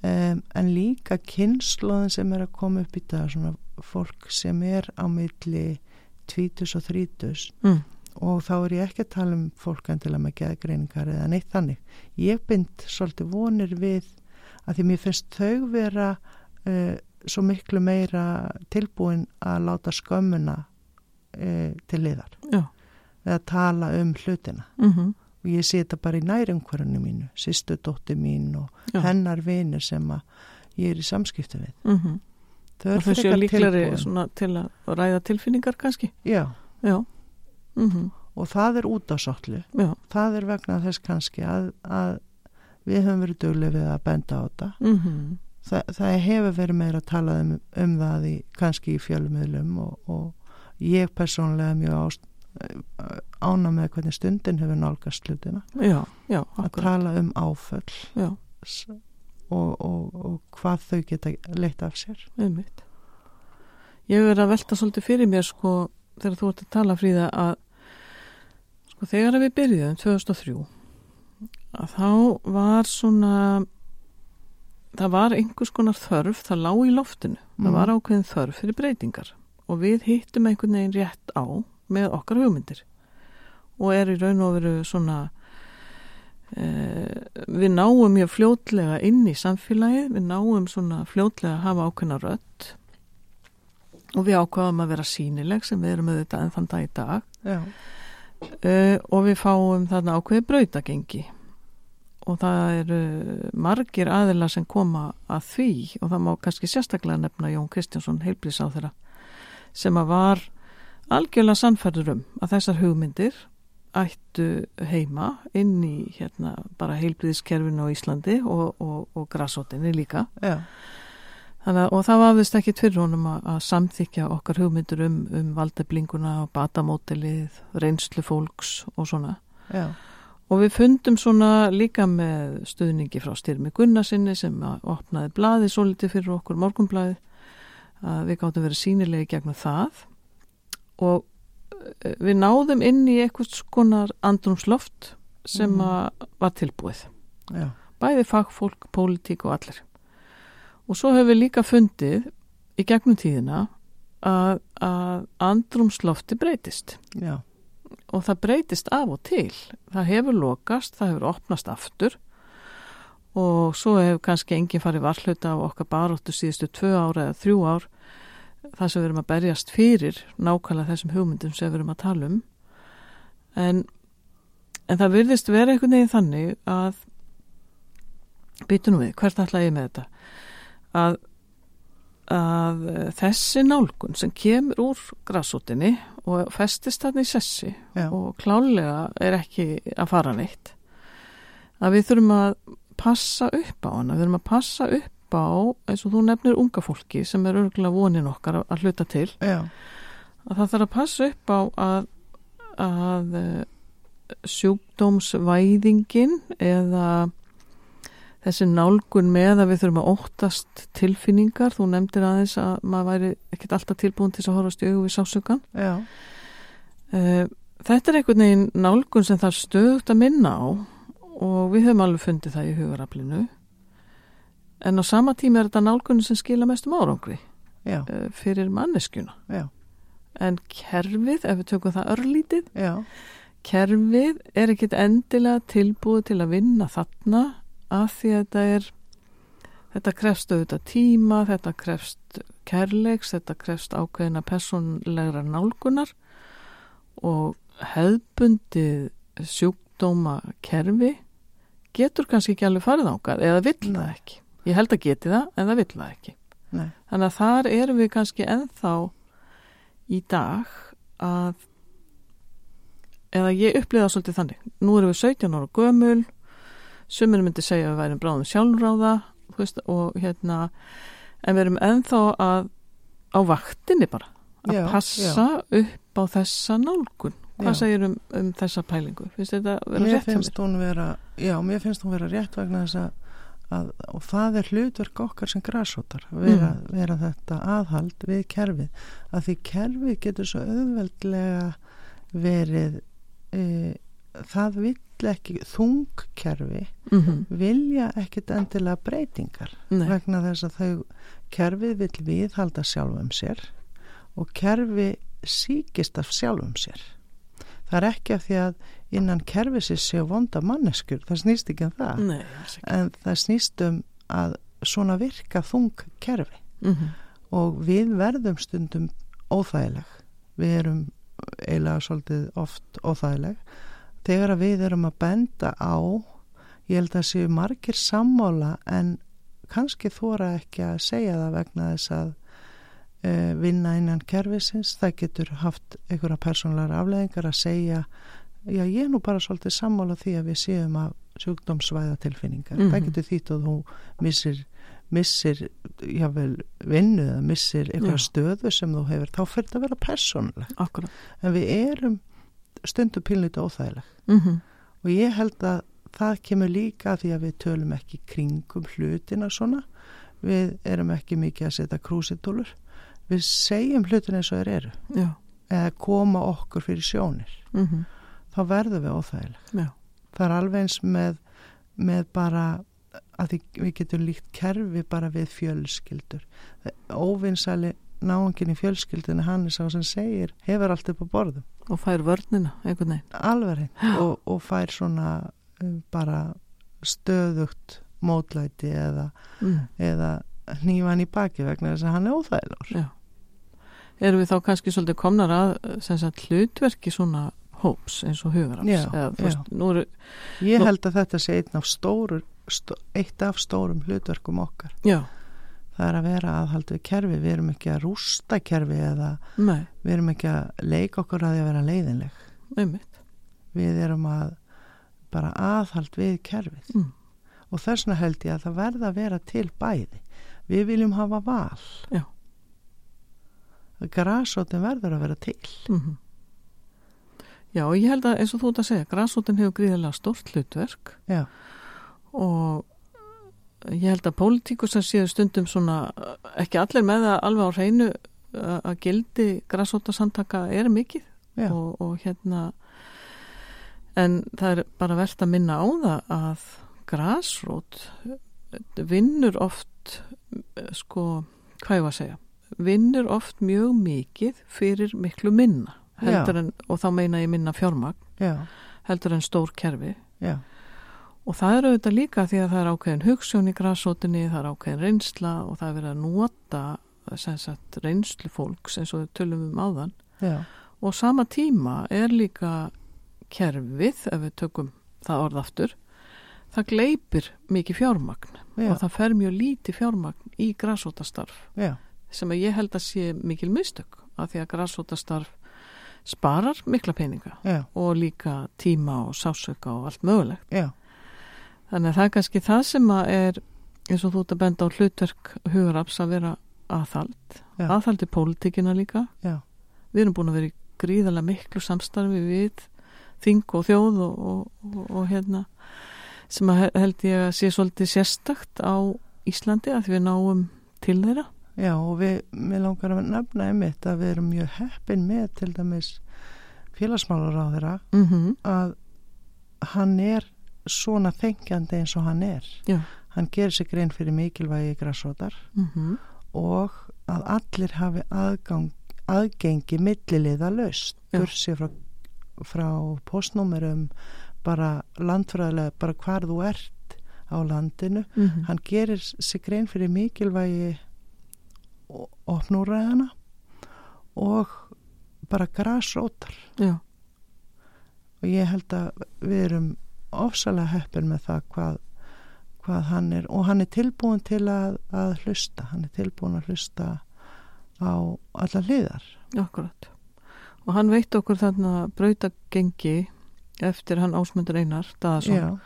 um, en líka kynnslóðin sem er að koma upp í dag svona fólk sem er á milli tvítus og þrítus mm. Og þá er ég ekki að tala um fólk endilega með geðgreiningar eða neitt þannig. Ég bind svolítið vonir við að því mér finnst þau vera uh, svo miklu meira tilbúin að láta skömmuna uh, til liðar. Já. eða tala um hlutina. Mm -hmm. og ég sé þetta bara í nærumhverjunu mínu sýstu dótti mín og Já. hennar vinir sem að ég er í samskiptu við. Mm þau og þau séu líklari til að ræða tilfinningar kannski? Já, já mm og það er út sotlu já. Það er vegna þess kannski að, að við höfum verið duglega við að benda á þetta. Mm Þa, það hefur verið meira að tala um, um það í, kannski í fjölmiðlum og, og ég persónlega er mjög ást, ána með hvernig stundin hefur nálgast hlutina. Já, já, að tala um áföll og, og, og hvað þau geta leitt af sér. Einmitt. Ég er að velta svolítið fyrir mér sko þegar þú ert að tala fríða að sko þegar við byrjuðum 2003 að þá var svona það var einhvers konar þörf það lá í loftinu, það Mhm. var ákveðin þörf fyrir breytingar og við hittum einhvern veginn rétt á með okkar hugmyndir. Og er í raun og veru svona eh, við náum mjög fljótlega inn í samfélagið, við náum svona fljótlega að hafa ákveðna rödd og við ákvaðum að vera sínileg sem við erum auðvitað enn þann dag í dag. Já, uh, og við fáum þarna ákveði brautagengi. Og það eru margir aðila sem koma að því. Og það má kannski sérstaklega nefna Jón Kristjánsson heilbrís á þeirra sem að var algjörlega sannfærður um að þessar hugmyndir ættu heima inn í hérna bara heilbriðiskerfinu á Íslandi og, og, og grassótinni líka. Já, Þannig, og það vafðist ekki fyrir honum að, að samþykja okkar hugmyndur um, um valdeblinguna og batamótilið, reynslu fólks og svona. já, Og við fundum svona líka með stuðningi frá Styrmi Gunnarsinni sem að opnaði blaði svo litið fyrir okkur morgunblaði að við gáttum verið sýnilegi gegnum það. Og eh, við náðum inn í eitthvað skonar andrumsloft sem að var tilbúið. Já, bæði fagfólk, pólitík og allir. Og svo hefur við líka fundið í gegnum tíðina að, að andrumslofti breytist. Já, og það breytist af og til. Það hefur lokast, það hefur opnast aftur. Og svo hefur kannski enginn farið varhluta á okkar baróttu síðustu tvö ára eða þrjú ár. Það sem við erum að berjast fyrir nákvæmlega þessum hugmyndum sem við erum að tala um. En, en það virðist vera einhvern veginn þannig að býtu nú við, hvert ætla ég með þetta að, að þessi nálgun sem kemur úr grassútinni og festist þarna í sessi já, og klálega er ekki að fara neitt að við þurfum að passa upp á hana, við þurfum að passa upp á eins og þú nefnir unga fólki sem er örgulega vonin okkar að hluta til já, að það þarf að passa upp á að, að eh, sjúkdómsvæðingin eða þessi nálgun með að við þurfum að óttast tilfinningar, þú nefndir aðeins að maður væri ekkert alltaf tilbúin til að horfast í augu við sásökan já, Eh, Þetta er einhvern veginn nálgun sem það stöðugt að minna á og við höfum alveg fundið það í hugaraflinu. En á sama tíma er þetta nálgun sem skila mestum árangri já, eh, fyrir manneskjuna. Já, en kerfið, ef við tökum það örlítið já, kerfið er ekkit endilega tilbúið til að vinna þarna af því að þetta er þetta krefst auðvitað tíma þetta krefst kærleiks þetta krefst ákveðina personlegra nálgunar og hefðbundið sjúkdóma kerfi getur kannski ekki alveg farið ákað eða vill það ekki. Ég held að geti það en það vill það ekki. Nei, Þannig að þar erum við kannski ennþá í dag að eða ég upplifa það svolítið þannig. Nú erum við 17 ára gömul, sumir myndi segja að við værum bráðum sjálfráða veist, og hérna en við erum ennþá að á vaktinni bara að Já, passa upp á þessa nálgun. Hvað Já. segir um, um þessa pælingu? Finnst þetta vera mér rétt hjá finnst hún vera já, mér finnst hún vera rétt vegna þess að að, og það er hlutverk okkar sem græsótar vera, vera þetta aðhald við kerfið að því kerfið getur svo auðveldlega verið e, það vill ekki þungkerfi mm vilja ekkit endilega breytingar Nei, vegna þess að þau kerfið vill viðhalda sjálfum sér og kerfi síkist af sjálfum sér. Það er ekki af því að innan kerfi sér séu vonda manneskur það snýst ekki um það. Nei, ekki. en það snýst um að svona virka þung kerfi. Mm og við verðum stundum óþægileg. Við erum eiginlega svolítið oft óþægileg þegar við erum að benda á ég held að séu margir sammála en kannski þóra ekki að segja það vegna þess að uh, vinna innan kerfisins það getur haft einhverja persónlega afleðingar að segja já ég er nú bara svolítið sammála því að við séum að sjúkdómsvæða tilfinningar Mhm. það getur þýtt að þú missir missir jável vinnu eða missir einhverja Já. stöðu sem þú hefur þá fyrir að vera persónlega akkurat. en við erum stundum pínlítið óþægileg. Mm og ég held að það kemur líka því að við tölum ekki kringum hlutina svona. Við erum ekki mikið að setja krúsitúlur við segjum hlutina eins og þeir eru. Já, eða koma okkur fyrir sjónir. Mm þá verðum við óþægileg. Já, það er alveg eins með, með bara að við getum líkt kerfi bara við fjölskyldur. Óvinsali náungin í fjölskyldinu hann er sá sem segir hefur allt upp á borðum og fær vörnina einhvern veginn. alveg og, og fær svona um, bara stöðugt mótlæti eða, Mm. eða hnífan í baki vegna þess að hann er óþægilegur Já. Erum við þá kannski svolítið komnar að sem sagt, hlutverki svona hóps eins og hugarafs? Ég Nú- held að þetta sé einn af stóru stó, eitt af stórum hlutverkum okkar já, það er að vera aðhald við kerfi. Við erum ekki að rústa kerfi eða nei, við erum ekki að leika okkur að því að vera leiðinleg. Einmitt. við erum að bara aðhald við kerfið. Mm. og þess vegna held ég að það verða að vera til bæði. Við viljum hafa val. Já. grasótin verður að vera til. Mm Já, og ég held að eins og þú ert að segja, græsótin hefur gríðarlega stórt hlutverk. Já, og ég held að pólitíkusar séu stundum svona, ekki allir með það alveg á hreinu að gildi græsótasamtaka er mikið. Og, og hérna en það er bara verðt að minna á það að græsrót vinnur oft sko, hvað ég var að segja vinnur oft mjög mikið fyrir miklu minna. En, og þá meina ég minna fjármagn. Já, heldur en stór kerfi. Já, og það er auðvitað líka því að það er ákveðin hugssjón í græsótinni, það er ákveðin reynsla og það er verið að nota sagt reynslu fólks eins og við tölum um áðan. Já, og sama tíma er líka kerfið, ef við tökum það orð aftur, það gleipir mikið fjármagn já, og það fer mjög lítið fjármagn í græsótastarf já, sem að ég held að sé mikil mistök af því að græsótastarf sparar mikla peninga og líka tíma og sásöka og allt mögulegt. já, Þannig að það er kannski það sem að er eins og þú ert að benda á hlutverk hugaraps að vera aðhald, Já. aðhald í pólitíkina líka. já, Við erum búin að vera í gríðarlega miklu samstarfi við þing og þjóð og, og, og, og hérna sem að he- held ég að sé svolítið sérstakt á Íslandi að við náum til þeirra. já og við, mér langar að nefna einmitt að við erum mjög heppin með til dæmis félagsmálar á þeirra Mm -hmm. að hann er svona þengjandi eins og hann er. Já. hann gerir sig grein fyrir mikilvægi græsótar Mm og að allir hafi aðgang, aðgengi milliliða laust. Bursi frá, frá postnúmerum bara landfræðilega bara hvar þú ert á landinu. -hmm. hann gerir sig grein fyrir mikilvægi opnúræðana og bara grasrótar Já, og ég held að við erum ofsalega heppin með það hvað, hvað hann er. Og hann er tilbúin til að, að hlusta. Hann er tilbúin að hlusta á alla hliðar. Akkurat. Og hann veit okkur þarna brautagengi eftir hann ásmundur Einar Daðarsson. já,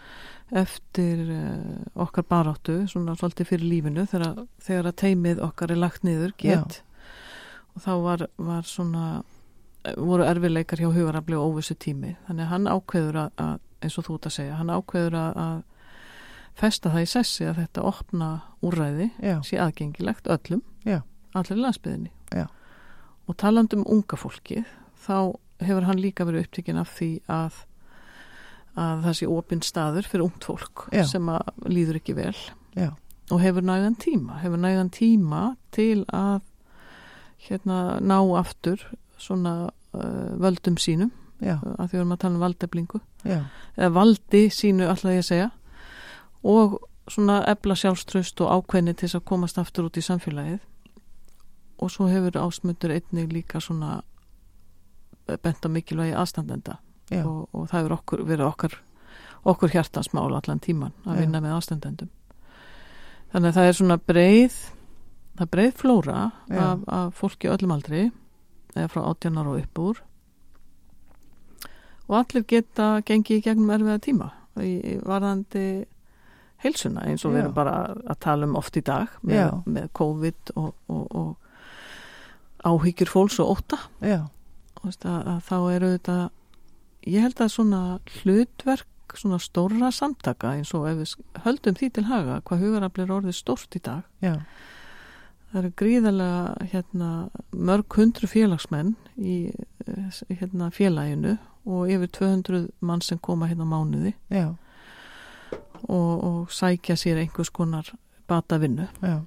eftir uh, okkar baráttu svona svolítið fyrir lífinu þegar, þegar að teimið okkar er lagt niður get. Og þá var, var svona eh, voru erfileikar hjá hugarafli og óvissu tími þannig að hann ákveður að, að eins og þú ert að segja, hann ákveður að, að festa það í sessi að þetta opna úrræði já, sé aðgengilegt öllum, Já. allir landsbyðinni. Já. Og talandi um unga fólkið, þá hefur hann líka verið upptekinn af því að, að það sé opinn staður fyrir ungt fólk sem að líður ekki vel og hefur nægan tíma, hefur nægan tíma til að hérna ná aftur svona uh, völdum sínum, já, að því við erum að tala um valdeflingu, já, eða valdi sínu alltaf ég að segja. Og svona ebla sjálfströst og ákveðni til þess að komast aftur út í samfélagið. Og svo hefur ásmundur einnig líka svona bent á mikilvægi aðstandenda. Já, og, og það hefur okkur, verið okkar okkur hjartansmál allan tíman að Já. vinna með aðstandendum. Þannig að það er svona breið það breið flóra Já. af, af fólki öllum aldri eða frá 18 ára og upp úr. Og allir geta gengið í gegnum erfiða tíma í, varðandi heilsuna eins og við Já. erum bara að tala um oft í dag með, með COVID og, og, og áhyggjur fólks og óta veist, að, að þá eru þetta ég held að svona hlutverk svona stóra samtaka eins og ef við höldum því til haga hvað hugaraflir orðið stórt í dag já, það eru gríðarlega hérna, mörg hundru félagsmenn í eh, hérna, félaginu og yfir 200 mann sem koma hérna mánuði og, og sækja sér einhvers konar bata vinnu já,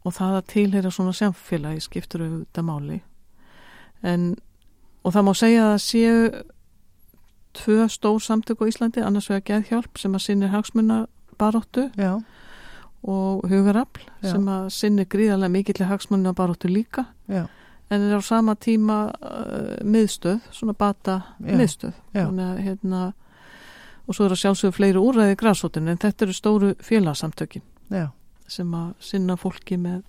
og það að tilheyra svona samfélagi skiptur auðvitað máli. En og það má segja að séu tvö stór samtök á Íslandi annars vegar geðhjálp sem að sinni hagsmunna baróttu já, og hugarafl Já. sem að sinni gríðarlega mikill hagsmunna baróttu líka já, en er á sama tíma uh, miðstöð, svona bata Já. miðstöð að, hérna, og svo er að sjálfsögðu fleiri úræði græsóttin en þetta eru stóru félagsamtökin já, sem að sinna fólki með,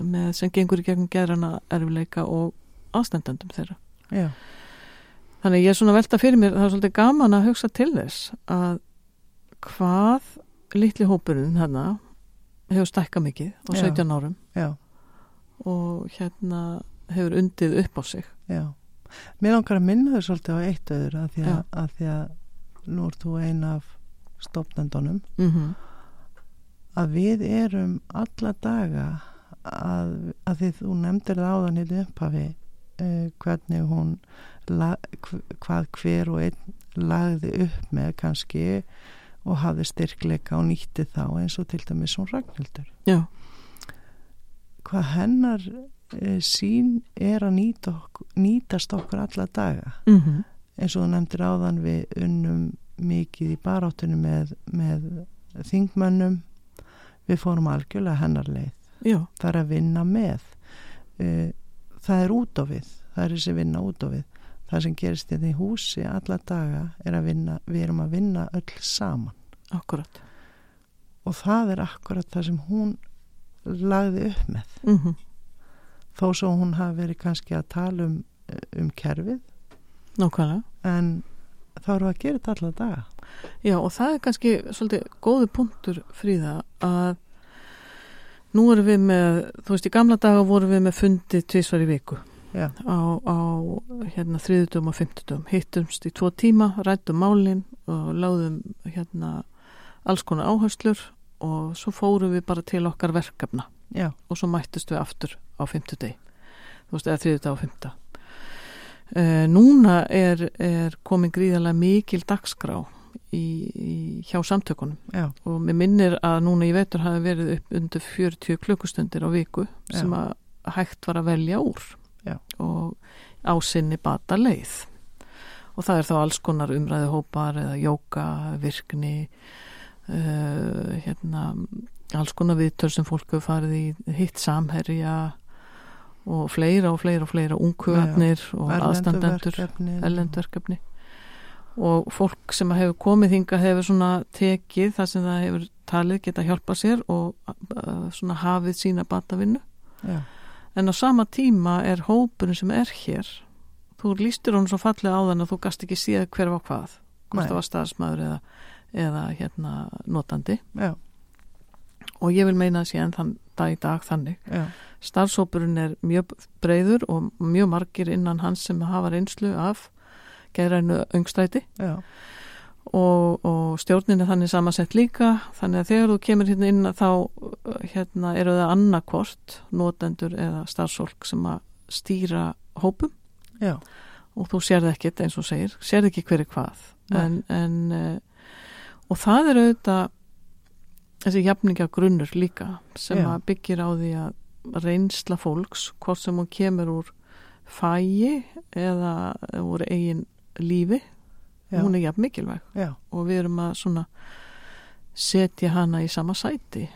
með sem gengur í gegnum gerana erfileika og aðstendendum þeirra. já, Þannig ég er svona velta fyrir mér, það er svolítið gaman að hugsa til þess að hvað litli hópurinn hérna hefur stækka mikið á Já. 17 árum já, og hérna hefur undið upp á sig. já. Mér langar að minna þau svolítið á eitt öður að því að, Já. að, því að nú ert þú ein af stopnendunum Mm að við erum alla daga að, að því þú nefndir það áðan í upphafi uh, hvernig hún la, hv- hvað hver og einn lagði upp með kannski og hafði styrkleika og nýtti þá eins og til dæmis hún Ragnhildur. Já, hvað hennar uh, sín er að nýta ok, nýtast okkur alla daga. Mm eins og þú nefndir áðan við unnum mikið í baráttunum með, með þingmönnum. Við fórum algjörlega hennar leið. Já, það er að vinna með. Eh, það er út á við. Það er þessi vinna út á við það sem gerist í því húsi alla daga er að vinna, við erum að vinna öll saman. Akkurat. og það er akkurat það sem hún lagði upp með. Mm þó svo hún hafi verið kannski að tala um, um kerfið. Nákvæmlega. en þá við að gera þetta alla daga. Já, og það er kannski svolítið góði punktur fríða að nú erum við með, þú veist, í gamla daga vorum við með fundi tvisvar í viku já, á, á hérna þriðutum og fymtutum. Hittumst í tvo tíma, rættum málin og láðum hérna alls konar áherslur og svo fórum við bara til okkar verkefna. Já, og svo mættust við aftur á fymtudegi. Þú veist, eða þriðudag og fymta. Uh, núna er, er komin gríðarlega mikil dagskrá í, í, hjá samtökunum. Já, og mér minnir að núna í vetur hafi verið upp undir 40 klukkustundir á viku sem að hægt var að velja úr Já. og á sinni bata leið og það er þá alls konar umræðu hópar eða jóka, virkni uh, hérna alls konar viðtöl sem fólk hefur farið í hitt samherja og fleira og fleira og fleira unghugarnir og aðstandendur verkefni. ellendverkefni og fólk sem hefur komið hinga hefur svona tekið það sem það hefur talið geta hjálpa sér og uh, svona hafið sína batavinnu. Já, en á sama tíma er hópurinn sem er hér. Þú lístir honum svo fallega á þann að þú gast ekki séð hver var hvað. Hvort það var staðsmaður eða, eða hérna notandi. Já, og ég vil meina að sé enn þann dag í dag þannig. Já, starfsópurinn er mjög breyður og mjög margir innan hans sem hafa reynslu af geðrænu öngstæti já, og, og stjórnin er þannig samansett líka þannig að þegar þú kemur hérna inn þá hérna eru það annarkvort notendur eða starfsólk sem að stýra hópum. Já, og þú sérð ekkert eins og segir, sérð ekki hverju hvað. En, en uh, og það er auðvitað þessi jafninga grunnur líka sem Já. að byggir á því að reynsla fólks, hvort sem hún kemur úr fæi eða úr eigin lífi já, hún er jafn mikilvæg. Já, og við erum að svona setja hana í sama sæti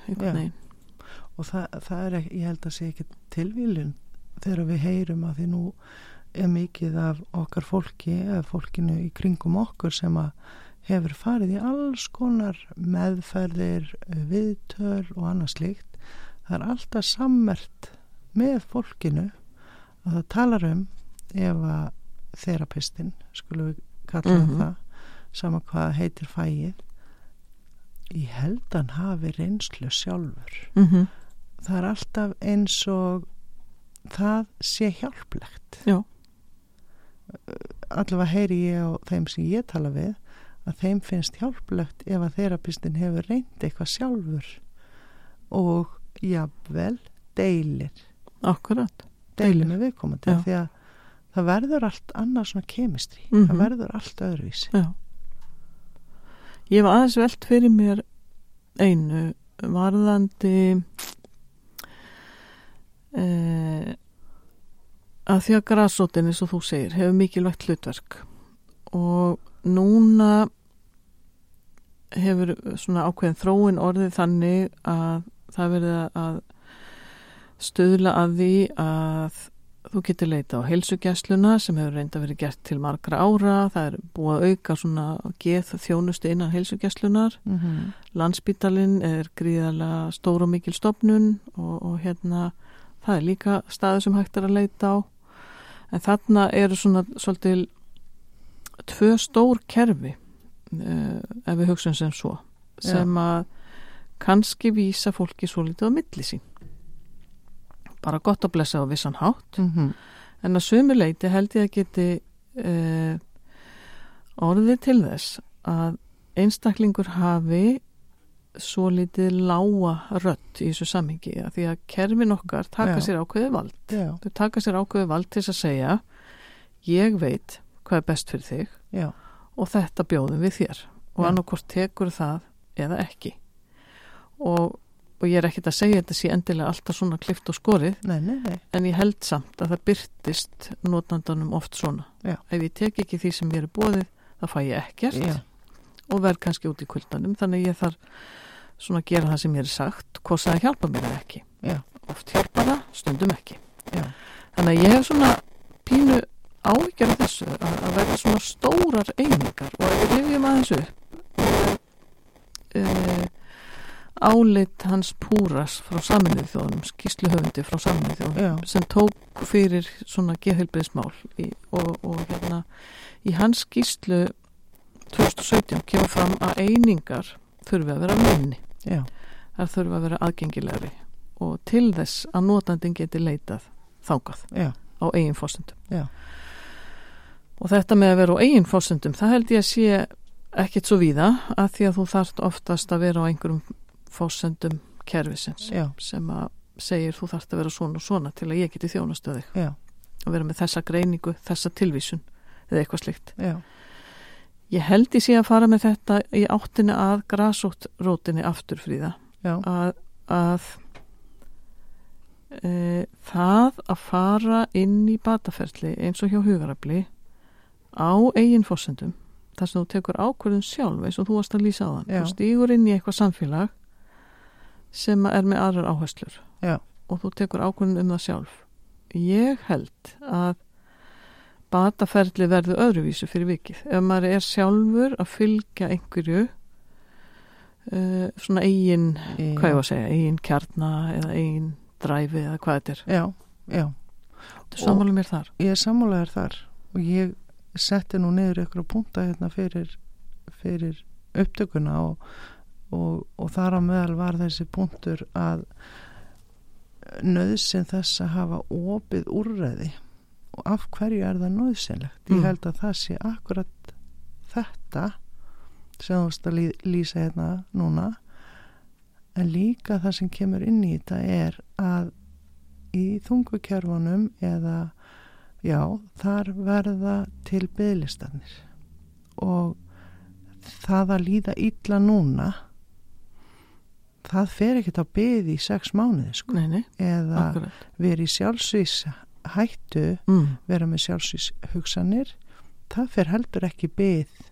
og það, það er ekki, ég held að sé ekki tilvílun þegar við heyrum að því nú er mikið af okkar fólki eða fólkinu í kringum okkur sem að hefur farið í alls konar meðferðir, eh, viðtöl og annað slíkt. Það er alltaf sammert með fólkinu að það talar um ef að þerapistin, skulum við kalla mm Mhm. það, sama hvað heitir fæið, ég held að hann hafi reynslu sjálfur. Mm -hmm. það er alltaf eins og það sé hjálplegt. Já. allavega heyri ég á þeim sem ég tala við að þeim finnst hjálplegt ef að þerapistin hefur reynd eitthvað sjálfur og jafnvel deilir. Akkurat. Deilir með viðkomandi því að það verður allt annað svona kemistri Mhm. það verður allt öðruvísi Já. Ég var aðeins velt fyrir mér einu varðandi e, að því að grasótin eins og þú segir hefur mikilvægt hlutverk og núna hefur svona ákveðin þróin orðið þannig að það verið að stöðla að því að þú getur leita á heilsugjæsluna sem hefur reynda verið gert til margra ára. Það er búið að auka svona geð þjónustu innan heilsugjæslunar mm -hmm. landsbítalinn er gríðarlega stór og mikil stopnun og, og hérna það er líka staður sem hægt er að leita á. En þarna eru svona svolítil tvö stór kerfi uh, ef við hugsaum sem svo sem að kannski vísa fólki svolítið á milli sín bara gott að blessa á vissan hátt. Mm en að sömu leiti held ég að geti uh, orðið til þess að einstaklingur hafi svo litið lága rött í þessu samhengi að því að kerfin okkar taka Já. sér ákveði vald. Já, þau taka sér ákveði vald til þess að segja ég veit hvað er best fyrir þig já, og þetta bjóðum við þér. Og annarkort tekur það eða ekki. Og, og ég er ekkit að segja þetta sé endilega alltaf svona klift og skorið nei, nei, nei. en ég held samt að það byrtist notandanum oft svona. Já. ef ég tek ekki því sem ég er bóðið þá fæ ég ekkert. Já, og verð kannski út í kuldanum þannig ég þarf svona að gera það sem ég er sagt hvort það hjálpa mér ekki. Já, oft hjálpa það, stundum ekki. Já, þannig að ég hef svona pínu af þessu að, að verða svona stórar einingar. Og ef við rifjum aðeins upp álit hans Púras frá saminuð þjóðunum skýsluhöfundi frá saminuð þjóðunum já, sem tók fyrir svona geðheilbriðsmál og, og hérna í hans skýslu 2017 kemur fram að einingar þurfi að vera minni. Já, þar þurfi að vera aðgengilegri og til þess að notandin geti leitað þákað já, á eigin fórsendum og þetta með að vera á eigin fórsendum það held ég að sé ekkit svo víða að því að þú þarft oftast að vera á einhverjum fórsendum kerfisins já, sem að segir þú þarft að vera svona og svona til að ég geti þjónastu þig. Já, og vera með þessa greiningu, þessa tilvísun eða eitthvað slikt. já, Ég held ég sé að fara með þetta í áttinni að grasóttrótinni aftur fríða. Að, að e, það að fara inn í bataferli eins og hjá hugarafli á eigin fórsendum þar sem þú tekur ákvörðun sjálf eins og þú varst að lýsa á þann. Þú stígur inn í eitthvað samfélag sem er með aðrar áherslur. Já. og þú tekur ákvörðun um það sjálf. Ég held að bataferli verður öðruvísu fyrir vikið. Ef maður er sjálfur að fylgja einhverju uh, svona eigin hvað ég var að segja, eigin kjarnar eða eigin dræfi eða hvað þetta er. Já, já. Sammála mér þar? ég er sammálaður þar. Og ég setti nú niður ykkur að punta hérna fyrir, fyrir upptökuna og, og, og þar á meðal var þessi punktur að nöðsin þess að hafa opið úrræði. Og af hverju er það nöðsynlegt ég Mm. held að það sé akkurat þetta sem þú veist að lý- lýsa hérna núna. En líka það sem kemur inn í þetta er að í þungukjörfunum eða já, þar verða til byggðlistanir og það að líða illa núna það fer ekkert á byggði í sex mánuði sko. Nei, nei, eða akkurat. verið í sjálfsvís hættu mm. vera með sjálfsvís hugsanir það fer heldur ekki byggð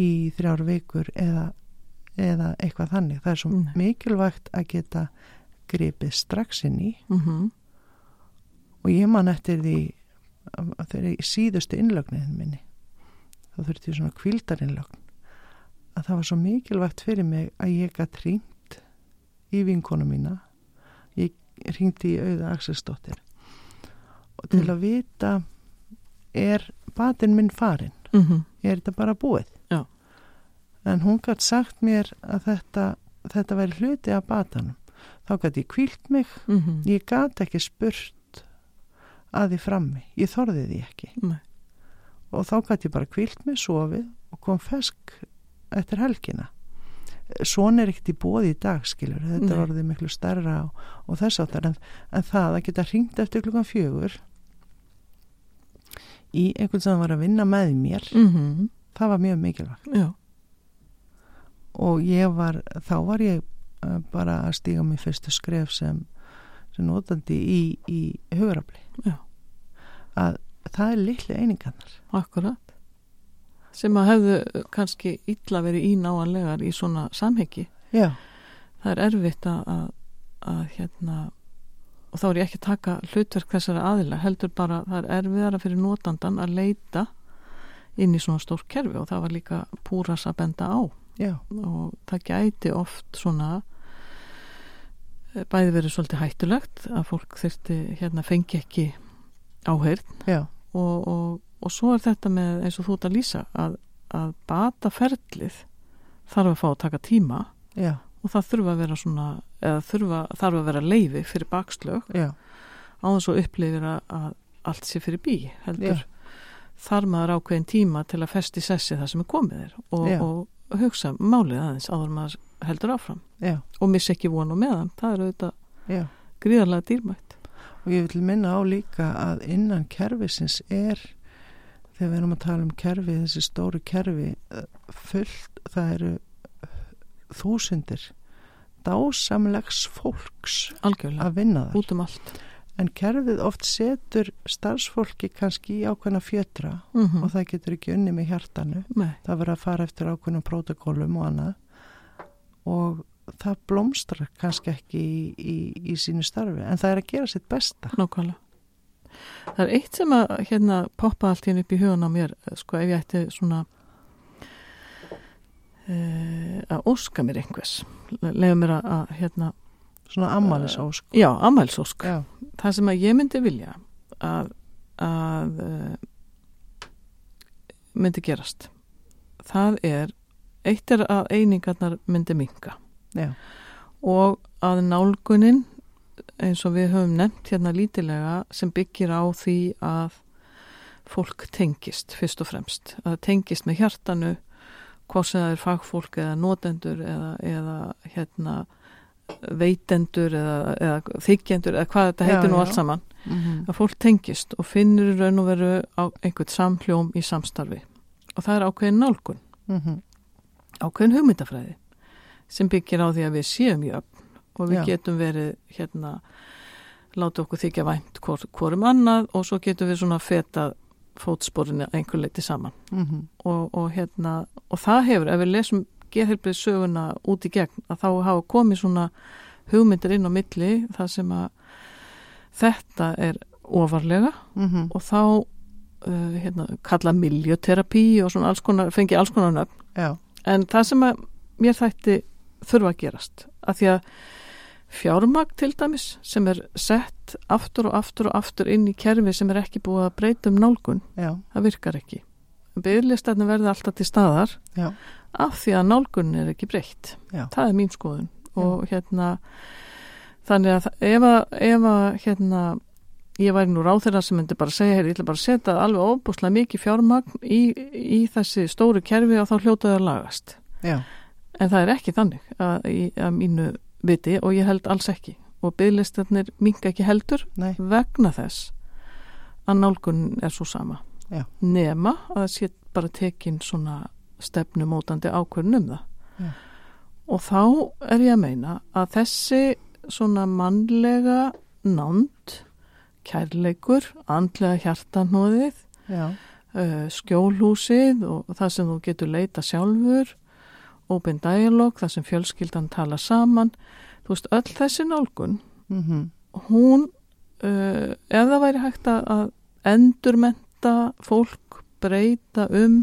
í þrjár vikur eða, eða eitthvað þannig. Það er svo Nei. mikilvægt að geta gripið strax inn í. Mm og ég man eftir því að þegar í síðustu innlögnin minni þá þurfti ég svona kvíldarinnlögn að það var svo mikilvægt fyrir mig að ég gætt ringt í vinkonu mína. Ég ringdi í auða Axelsdóttir. Og til Mm. að vita er batinn minn farin -hmm. er þetta bara búið? Já. en hún gætt sagt mér að þetta, þetta væri hluti af batanum. Þá gætt ég kvílt mig. Mm ég gætt ekki spurt að því frammi, ég þorði því ekki. Nei. og þá gætt ég bara kvílt mig, sofið og kom fesk eftir helgina svona er ekkert í bóði í dag skilur, þetta er orðið miklu stærra og, og þess áttar en, en það að geta hringt eftir klukkan fjögur í einhvern sem var að vinna með mér Mm það var mjög mikilvægt. Já, og ég var, þá var ég uh, bara að stíga mér fyrstu skref sem, sem notandi í, í hugurafli að það er litlu einingarnar. Akkurat sem að hefðu kannski illa verið ínáanlegar í svona samhengi. Já, það er erfitt að, að, að hérna og þá er ég ekki að taka hlutverk þessara aðila heldur bara það er erfiðara fyrir notandan að leita inn í svona stór kerfi og það var líka púras að benda á. Já, og það gæti oft svona eh, bæði verið svolítið hættulegt að fólk þurfti hérna fengi ekki áheyrn já, og, og, og svo er þetta með eins og þú ert að lýsa að, að bata ferlið þarf að fá að taka tíma já, og það þurfa að vera svona eða þurfa, þarf að vera leifi fyrir bakslög. Já, á þess að upplifir að, allt sé fyrir bí heldur. Já. þar maður ákveðin tíma til að festi sessi það sem er komið þér og, og hugsa málið aðeins áður en maður heldur áfram. Já, og missi ekki von og meðan það er auðvitað já. gríðarlega dýrmætt. Og ég vil minna á líka að innan kerfisins er þegar við erum að tala um kerfi þessi stóru kerfi eh, fullt, það eru þúsundir dásamlegs fólks algjörlega, að vinna þar. Um en kerfið oft setur starfsfólki kannski í ákveðna fjötra mm -hmm. og það getur ekki unni með hjartanu. Nei, það verður að fara eftir ákveðnum protokólum og annað. Og það blómstrar kannski ekki í, í, í sínu starfi en það er að gera sitt besta. Nákvæmlega það er eitt sem að hérna poppa allt hérna upp í hugan á mér sko ef ég ætti svona uh, að óska mér einhvers. Lega mér að, að hérna svona ammælisósk já, ammælsósk já, það sem að ég myndi vilja að, að uh, myndi gerast það er eitt er að einingarnar myndi minka já, og að nálgunin eins og við höfum nefnt hérna lítilega sem byggir á því að fólk tengist fyrst og fremst, að tengist með hjartanu hvort sem það er fagfólk eða notendur eða, eða hérna veitendur eða, eða þykjendur eða hvað þetta Já, heitir nú já. allt saman. Mm að fólk tengist og finnur raun og veru á einhvern samhljóm í samstarfi. Og það er ákveðin nálgun. -hmm. ákveðin hugmyndafræði sem byggir á því að við séum jöfn og við Já. getum verið hérna láta okkur þykja vænt hvor, hvorum annað og svo getum við svona feta fótsporinu einhver leiti saman Mm og, og hérna og það hefur, ef við lesum gerhelbrið söguna út í gegn, að þá hafa komið svona hugmyndir inn á milli þar sem að þetta er ofarlega -hmm. og þá uh, hérna, kalla miljoterapi og svona alls konar, fengi alls konar nöfn já, en það sem að mér þætti þurfa að gerast að því að fjármagn til dæmis sem er sett aftur og aftur og aftur inn í kerfi sem er ekki búið að breyta um nálgun. Já, það virkar ekki. Byggðlistarnir verði alltaf til staðar já, af því að nálgun er ekki breytt. Já, það er mín skoðun. Og hérna þannig að ef að, ef að hérna ég væri nú ráð þeirra sem myndi bara segja hér, ég ætla bara að setja alveg óbúslega mikið fjármagn í, í þessi stóru kerfi og þá hljótaðu að lagast. Já, en það er ekki þannig að, að mínu viti og ég held alls ekki. Og bygglistarnir minga ekki heldur nei, vegna þess að nálgun er svo sama. Já. nema að það sé bara tekin svona stefnumótandi ákvörn um það. Já. og þá er ég að meina að þessi svona mannlega nánd kærleikur, andlega hjartanóðið uh, skjólhúsið og það sem þú getur leita sjálfur open dialog, það sem fjölskyldan tala saman. Þú veist, öll þessi nálgun mhm, hún uh, ef það væri hægt að- endurmenta fólk breyta um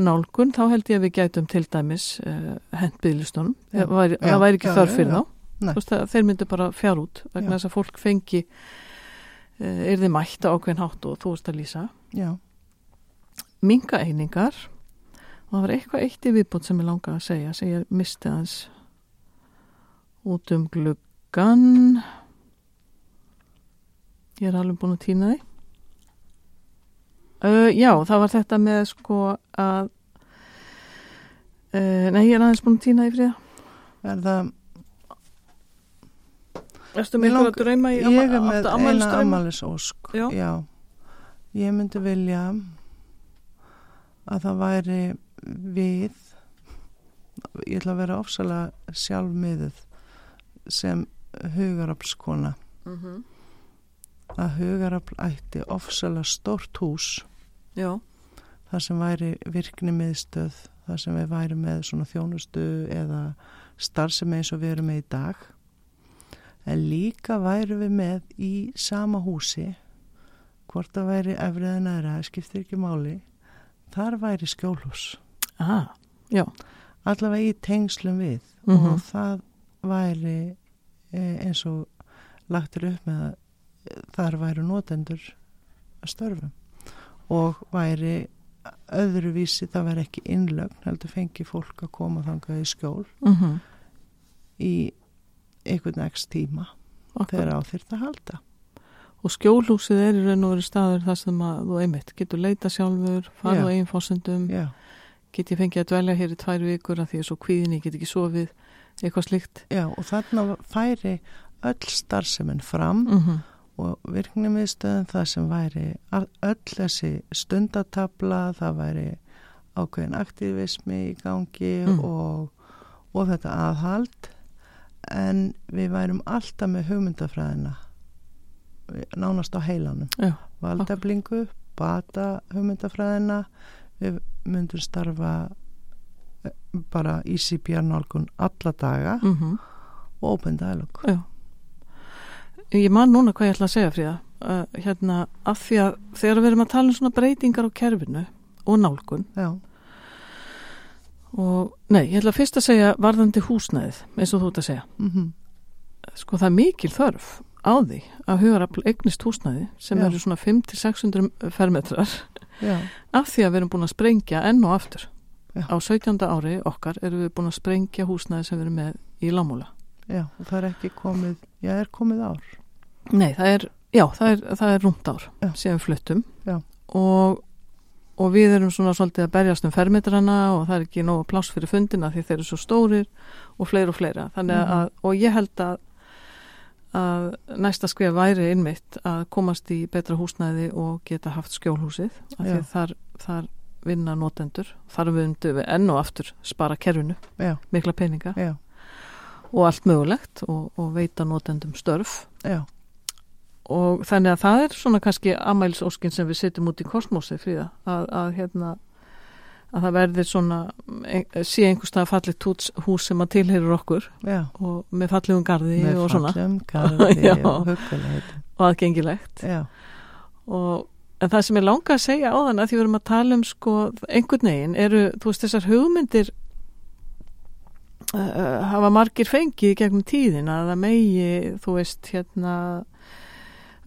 nálgun, þá held ég að við gætum til dæmis uh, hendbyðlistunum Já. það væri, Já, það væri ekki já, þörf fyrir þá. Þú veist, að þeir myndu bara fjár út vegna þess að fólk fengi uh, er þið mætt á ákveðin hátt og þú veist að lýsa. Já, minga einingar og það var eitthvað eitt í viðbútt sem ég langa að segja sem ég misti aðeins út um gluggan ég er alveg búin að týna því uh, já, það var þetta með sko að uh, nei, ég er aðeins búin að týna því fríða er það Erstu Mig með ykkur að drauma í ég er með eina afmælisdrauma? ammælisósk Já. ég myndi vilja að það væri við ég ætla að vera ofsalega sjálfmiðuð sem hugaraflskona. Mhm. að hugarafl ætti ofsalega stórt hús. Já, þar sem væri virkni miðstöð þar sem við væri með svona þjónustu eða starfsemi eins og við erum með í dag. En líka væri við með í sama húsi hvort það væri efrið en aðra, það skiptir ekki máli þar væri skjólhús aha, allavega í tengslum við Mhm. og það væri eh, eins og lagtur upp með að eh, þar væru notendur að störfum og væri öðruvísi, það væri ekki innlögn heldur fengi fólk að koma þangað í skjól mm í einhvern ekst tíma þegar á þyrft að halda. Og skjólhúsið er í raun og verið staður þar sem að þú einmitt getur leita sjálfur, fara á eigin fórsendum, já, get ég fengið að dvelja hér í tvær vikur að því að svo kvíðin ég get ekki sofið, eitthvað slíkt. já, og þarna færi öll starfsemin fram Mm -hmm. og virknimiðstöðum það sem væri öll þessi stundatabla, það væri ákveðin aktivismi í gangi Mm. og, og þetta aðhald en við værum alltaf með hugmyndafræðina nánast á heilanum Já, valdablingu, bata hugmyndafræðina við myndum starfa eh, bara í CPR-nálgun alla daga mm og open dialog já. Ég man núna hvað ég ætla að segja fríða, uh, hérna, af því að þegar við erum að tala um svona breytingar á kerfinu og nálgun já, og, nei, ég ætla fyrst að segja varðandi húsnæðið, eins og þú ert að segja. mhm Sko það er mikil þörf á því að hugarafl eignist húsnæði sem Já. eru svona 500-600 fermetrar já, af því að við erum búin að sprengja enn og aftur. Já. Á 17. ári okkar erum við búin að sprengja húsnæði sem við erum með í Lámúla. já, og það er ekki komið já, er komið ár Nei, það er, já, það er, það er rúmt ár Já. sem við fluttum og, og við erum svona svolítið að berjast um fermetrana og það er ekki nóg pláss fyrir fundina því þeir eru svo stórir og fleira og fleira. Þannig Mhm. að, og ég held að að næsta skrif væri innmitt að komast í betra húsnæði og geta haft skjólhúsið af því þar, þar vinna notendur. Þar vundu við enn og aftur spara kerfinu, já, mikla peninga já, og allt mögulegt og, og veita notendum störf. Já, og þannig að það er svona kannski amælsóskin sem við setjum út í kosmosi fríða að, að hérna að það verðir svona ein, sé einhvers stað fallit hús, sem að tilherir okkur já. og með fallegum garði með og svona. Já. og og aðgengilegt. Og en það sem ég langa að segja á þann að því við erum að tala um sko einhvern veginn eru þú veist þessar hugmyndir uh, hafa margir fengið gegnum tíðin að það megi þú veist hérna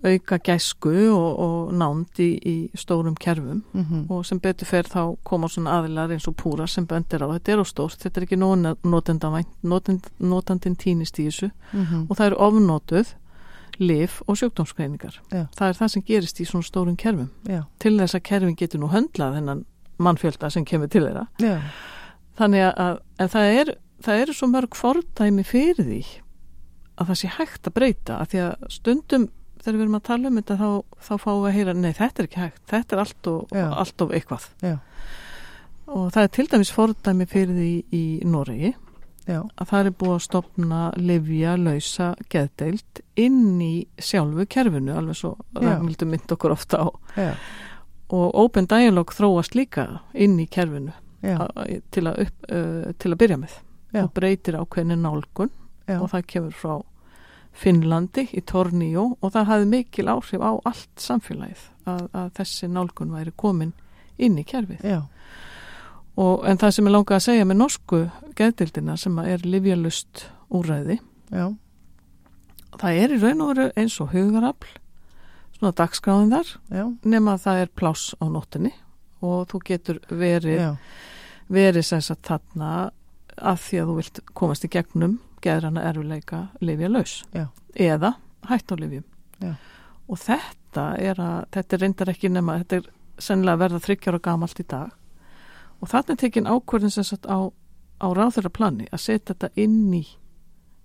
auka gæsku og, og nánd í, í stórum kerfum. Mm og sem betur fer þá koma svona aðilar eins og púra sem bendir á þetta er á stórt, þetta er ekki notendavænt notend, notandin týnist í þessu. -hmm. og það eru ofnotuð lif og sjúkdómsgreiningar. Já. það er það sem gerist í svona stórum kerfum. Já, til þess að kerfin getur nú höndlað þennan mannfjölda sem kemur til þeirra. Já, þannig að, það er það eru svo mörg fordæmi fyrir því að það sé hægt að breyta. Að því að stundum þegar við erum að tala um þetta þá, þá fáum við að heyra, nei þetta er ekki hægt þetta er allt og, allt of eitthvað. Já. og það er til dæmis fordæmi fyrir því í Noregi Já, að það er búið að stopna livja lausa geðdeild inn í sjálfu kerfinu alveg svo. Ragnhildur mynd okkur ofta á. Já, og Open Dialogue þróast líka inn í kerfinu a- til að, upp, uh, til að byrja með. Já. og breytir ákveðinu nálgun og það kemur frá Finnlandi í Tornio og það hafði mikil áhrif á allt samfélagið að, að þessi nálgun væri komin inn í kerfið. Já, og, en það sem ég langa að segja með norsku geðdildina sem að er livjalust úræði já, það er í raun og veru eins og hugarafl svona dagskráðin þar já, nema að það er pláss á nóttinni og þú getur verið verið sem sagt þarna að því að þú vilt komast í gegnum geðrana erfileika lifja laus Já. eða hætt á lifjum Já. og þetta er að þetta er reyndar ekki nema þetta er sennilega að verða þryggjára gamalt í dag og þarna er tekin ákvörðin sem sagt á, á ráðurra plani að setja þetta inn í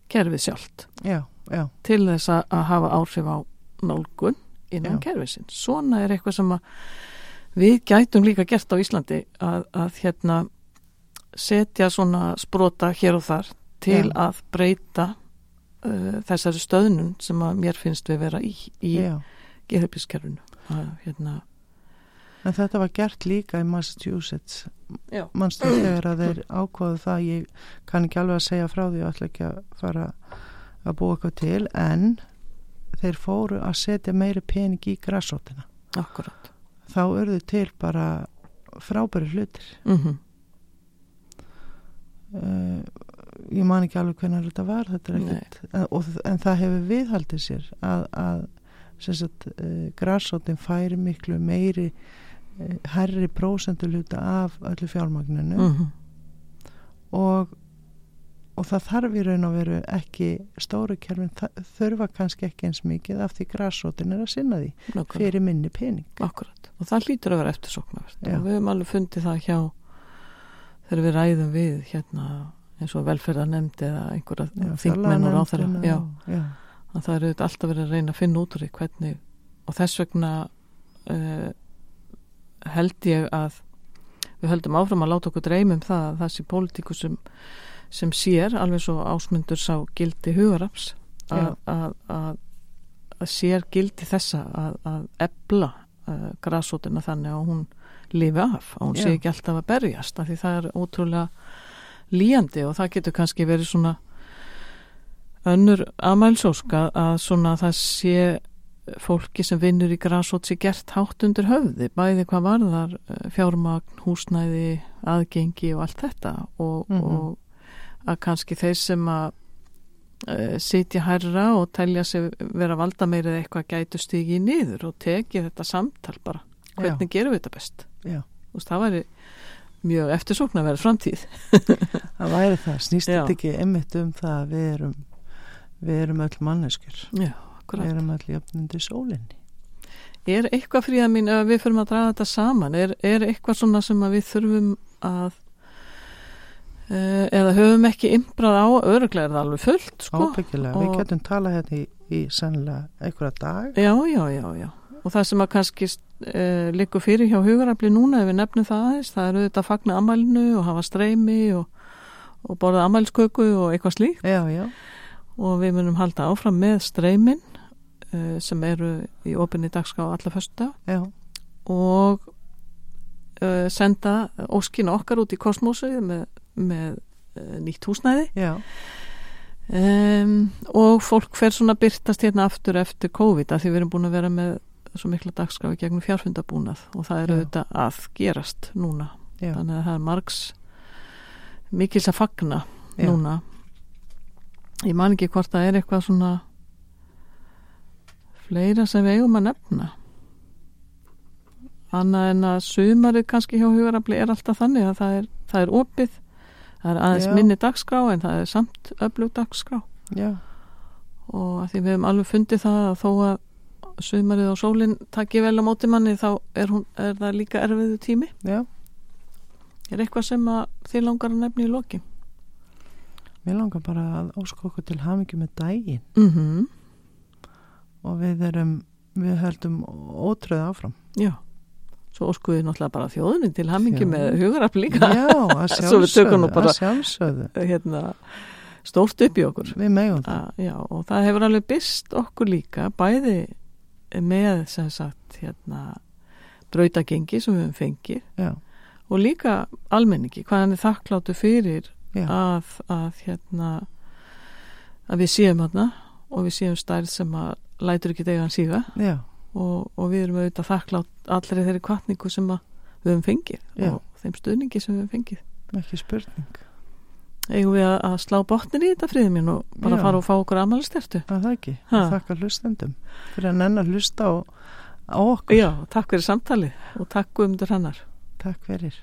kerfið sjálft já, já, til þess að, að hafa áhrif á nálgun innan Já. kerfisins. Svona er eitthvað sem við gætum líka gert á Íslandi að, að hérna setja svona sprota hér og þar til Já. að breyta uh, þessari stöðnun sem að mér finnst við vera í, í já. geðhjöpiskerfinu. Hérna, En þetta var gert líka í Massachusetts mannstu þegar að þeir ákvaðu það ég kann ekki alveg að segja frá því og ætla ekki að fara að búa eitthvað til en þeir fóru að setja meiri pening í græsótina Akkurat. þá urðu til bara frábæri hlutir Mm uh, ég man ekki alveg hvernig þetta var þetta en, og, en það hefur viðhaldið sér að, að uh, græsótin færi miklu meiri uh, herri prósenduluta af öllu fjármagninu -hmm. og, og það þarf í raun og veru ekki stóru kerfin þurfa kannski ekki eins mikið af því græsótin er að sinna því fyrir minni pening Akkurat. Og það hlýtur að vera eftirsóknarvert. Já. Og við höfum alveg fundið það hjá þegar við ræðum við hérna eins og velferðarnemnd eða einhverja þingmenn og já, að það eru alltaf verið að reyna að finna út úr því hvernig og þess vegna uh, held ég að við höldum áfram að láta okkur dreymum það að sé pólitíku sem, sem sér alveg svo ásmundur sá gildi hugaraps að, Já. að, að, að sér gildi þessa að, að ebla uh, grasótina þannig að hún lifi af, að hún sé Já. ekki alltaf að berjast af því það er ótrúlega líjandi og það getur kannski verið svona önnur amælsóska að svona það sé fólki sem vinnur í grasót sé gert hátt undir höfði, bæði hvað varðar eh, fjármagn, húsnæði aðgengi og allt þetta og, Mhm. og að kannski þeir sem að uh, sitja hærra og telja sig vera valda meira eða eitthvað gætu stigið niður og tekið þetta samtal bara hvernig gerum við þetta best Já. Þú veist, það væri mjög eftirsókn að vera framtíð. Það væri það, snýst þetta ekki einmitt um það að við erum við erum öll manneskjur? Já, við erum öll jöfnundi sólinni. Er eitthvað fríða mín ef við förum að draga þetta saman? Er, er eitthvað svona sem að við þurfum að uh, eða höfum ekki imbrað á? Öruglega er það alveg fullt sko. Ábyggilega, við getum talað hérna í, í sannlega einhverja dag Já, já, já, já og það sem að kannski uh, liggur fyrir hjá hugarafli núna ef við nefnum það aðeins það eru þetta að fagna ammælinu og hafa streymi og, og borða ammælsköku og eitthvað slíkt. Já, já, og við munum halda áfram með streymin uh, sem eru í opinni dagská alla já, og uh, senda óskina okkar út í kosmosið með, með nýtt húsnæði. Já, um, og fólk fer svona byrtast hérna aftur eftir COVID að því við erum búin að vera með svo mikla dagskráfi gegnum fjárfundabúnað og það Já. auðvitað að gerast núna já, þannig að það er margs mikils að fagna Já. núna ég man ekki hvort það er eitthvað svona fleira sem við eigum að nefna annað en að sumarið kannski hjá hugarafli er alltaf þannig að það er, það er opið það er aðeins Já. minni dagskrá en það er samt öflug dagskrá já, og að því við hefum alveg fundið það að þó að sumarið og sólinn takki vel á móti manni þá er, hún, er það líka erfiðu tími já, Er eitthvað sem þið langar að nefna í lokin? Mér langar bara að óska okkur til hamingi með daginn Mm -hmm. og við erum, við höldum ótröð áfram. Já, svo óskuðið náttúrulega bara þjóðinni til hamingi með hugarafl líka Já, að Svo við tökum nú sjálfsögðu, bara- að sjálfsögðu. hérna, stórt upp í okkur Við megum það. að, Já, og það hefur alveg byrst okkur líka bæði með sem sagt hérna, brautagengi sem við höfum fengið. Já, og líka almenningi, hvað hann er þakkláttu fyrir að, að hérna að við séum hérna og við séum stærð sem að lætur ekki degan síga. Já, og, og við erum auðvitað þakklátt allri þeirri kvartningu sem við höfum fengið Já. og þeim stuðningi sem við höfum fengið. Ekki spurning. Eigum við að, að slá botnin í þetta friðið mín og bara Já. fara og fá okkur amalistertu Það það ekki. Þakka hlustendum fyrir að nenn að hlusta á, á okkur. Já, takk fyrir samtalið og takk Guðmundur hennar Takk fyrir.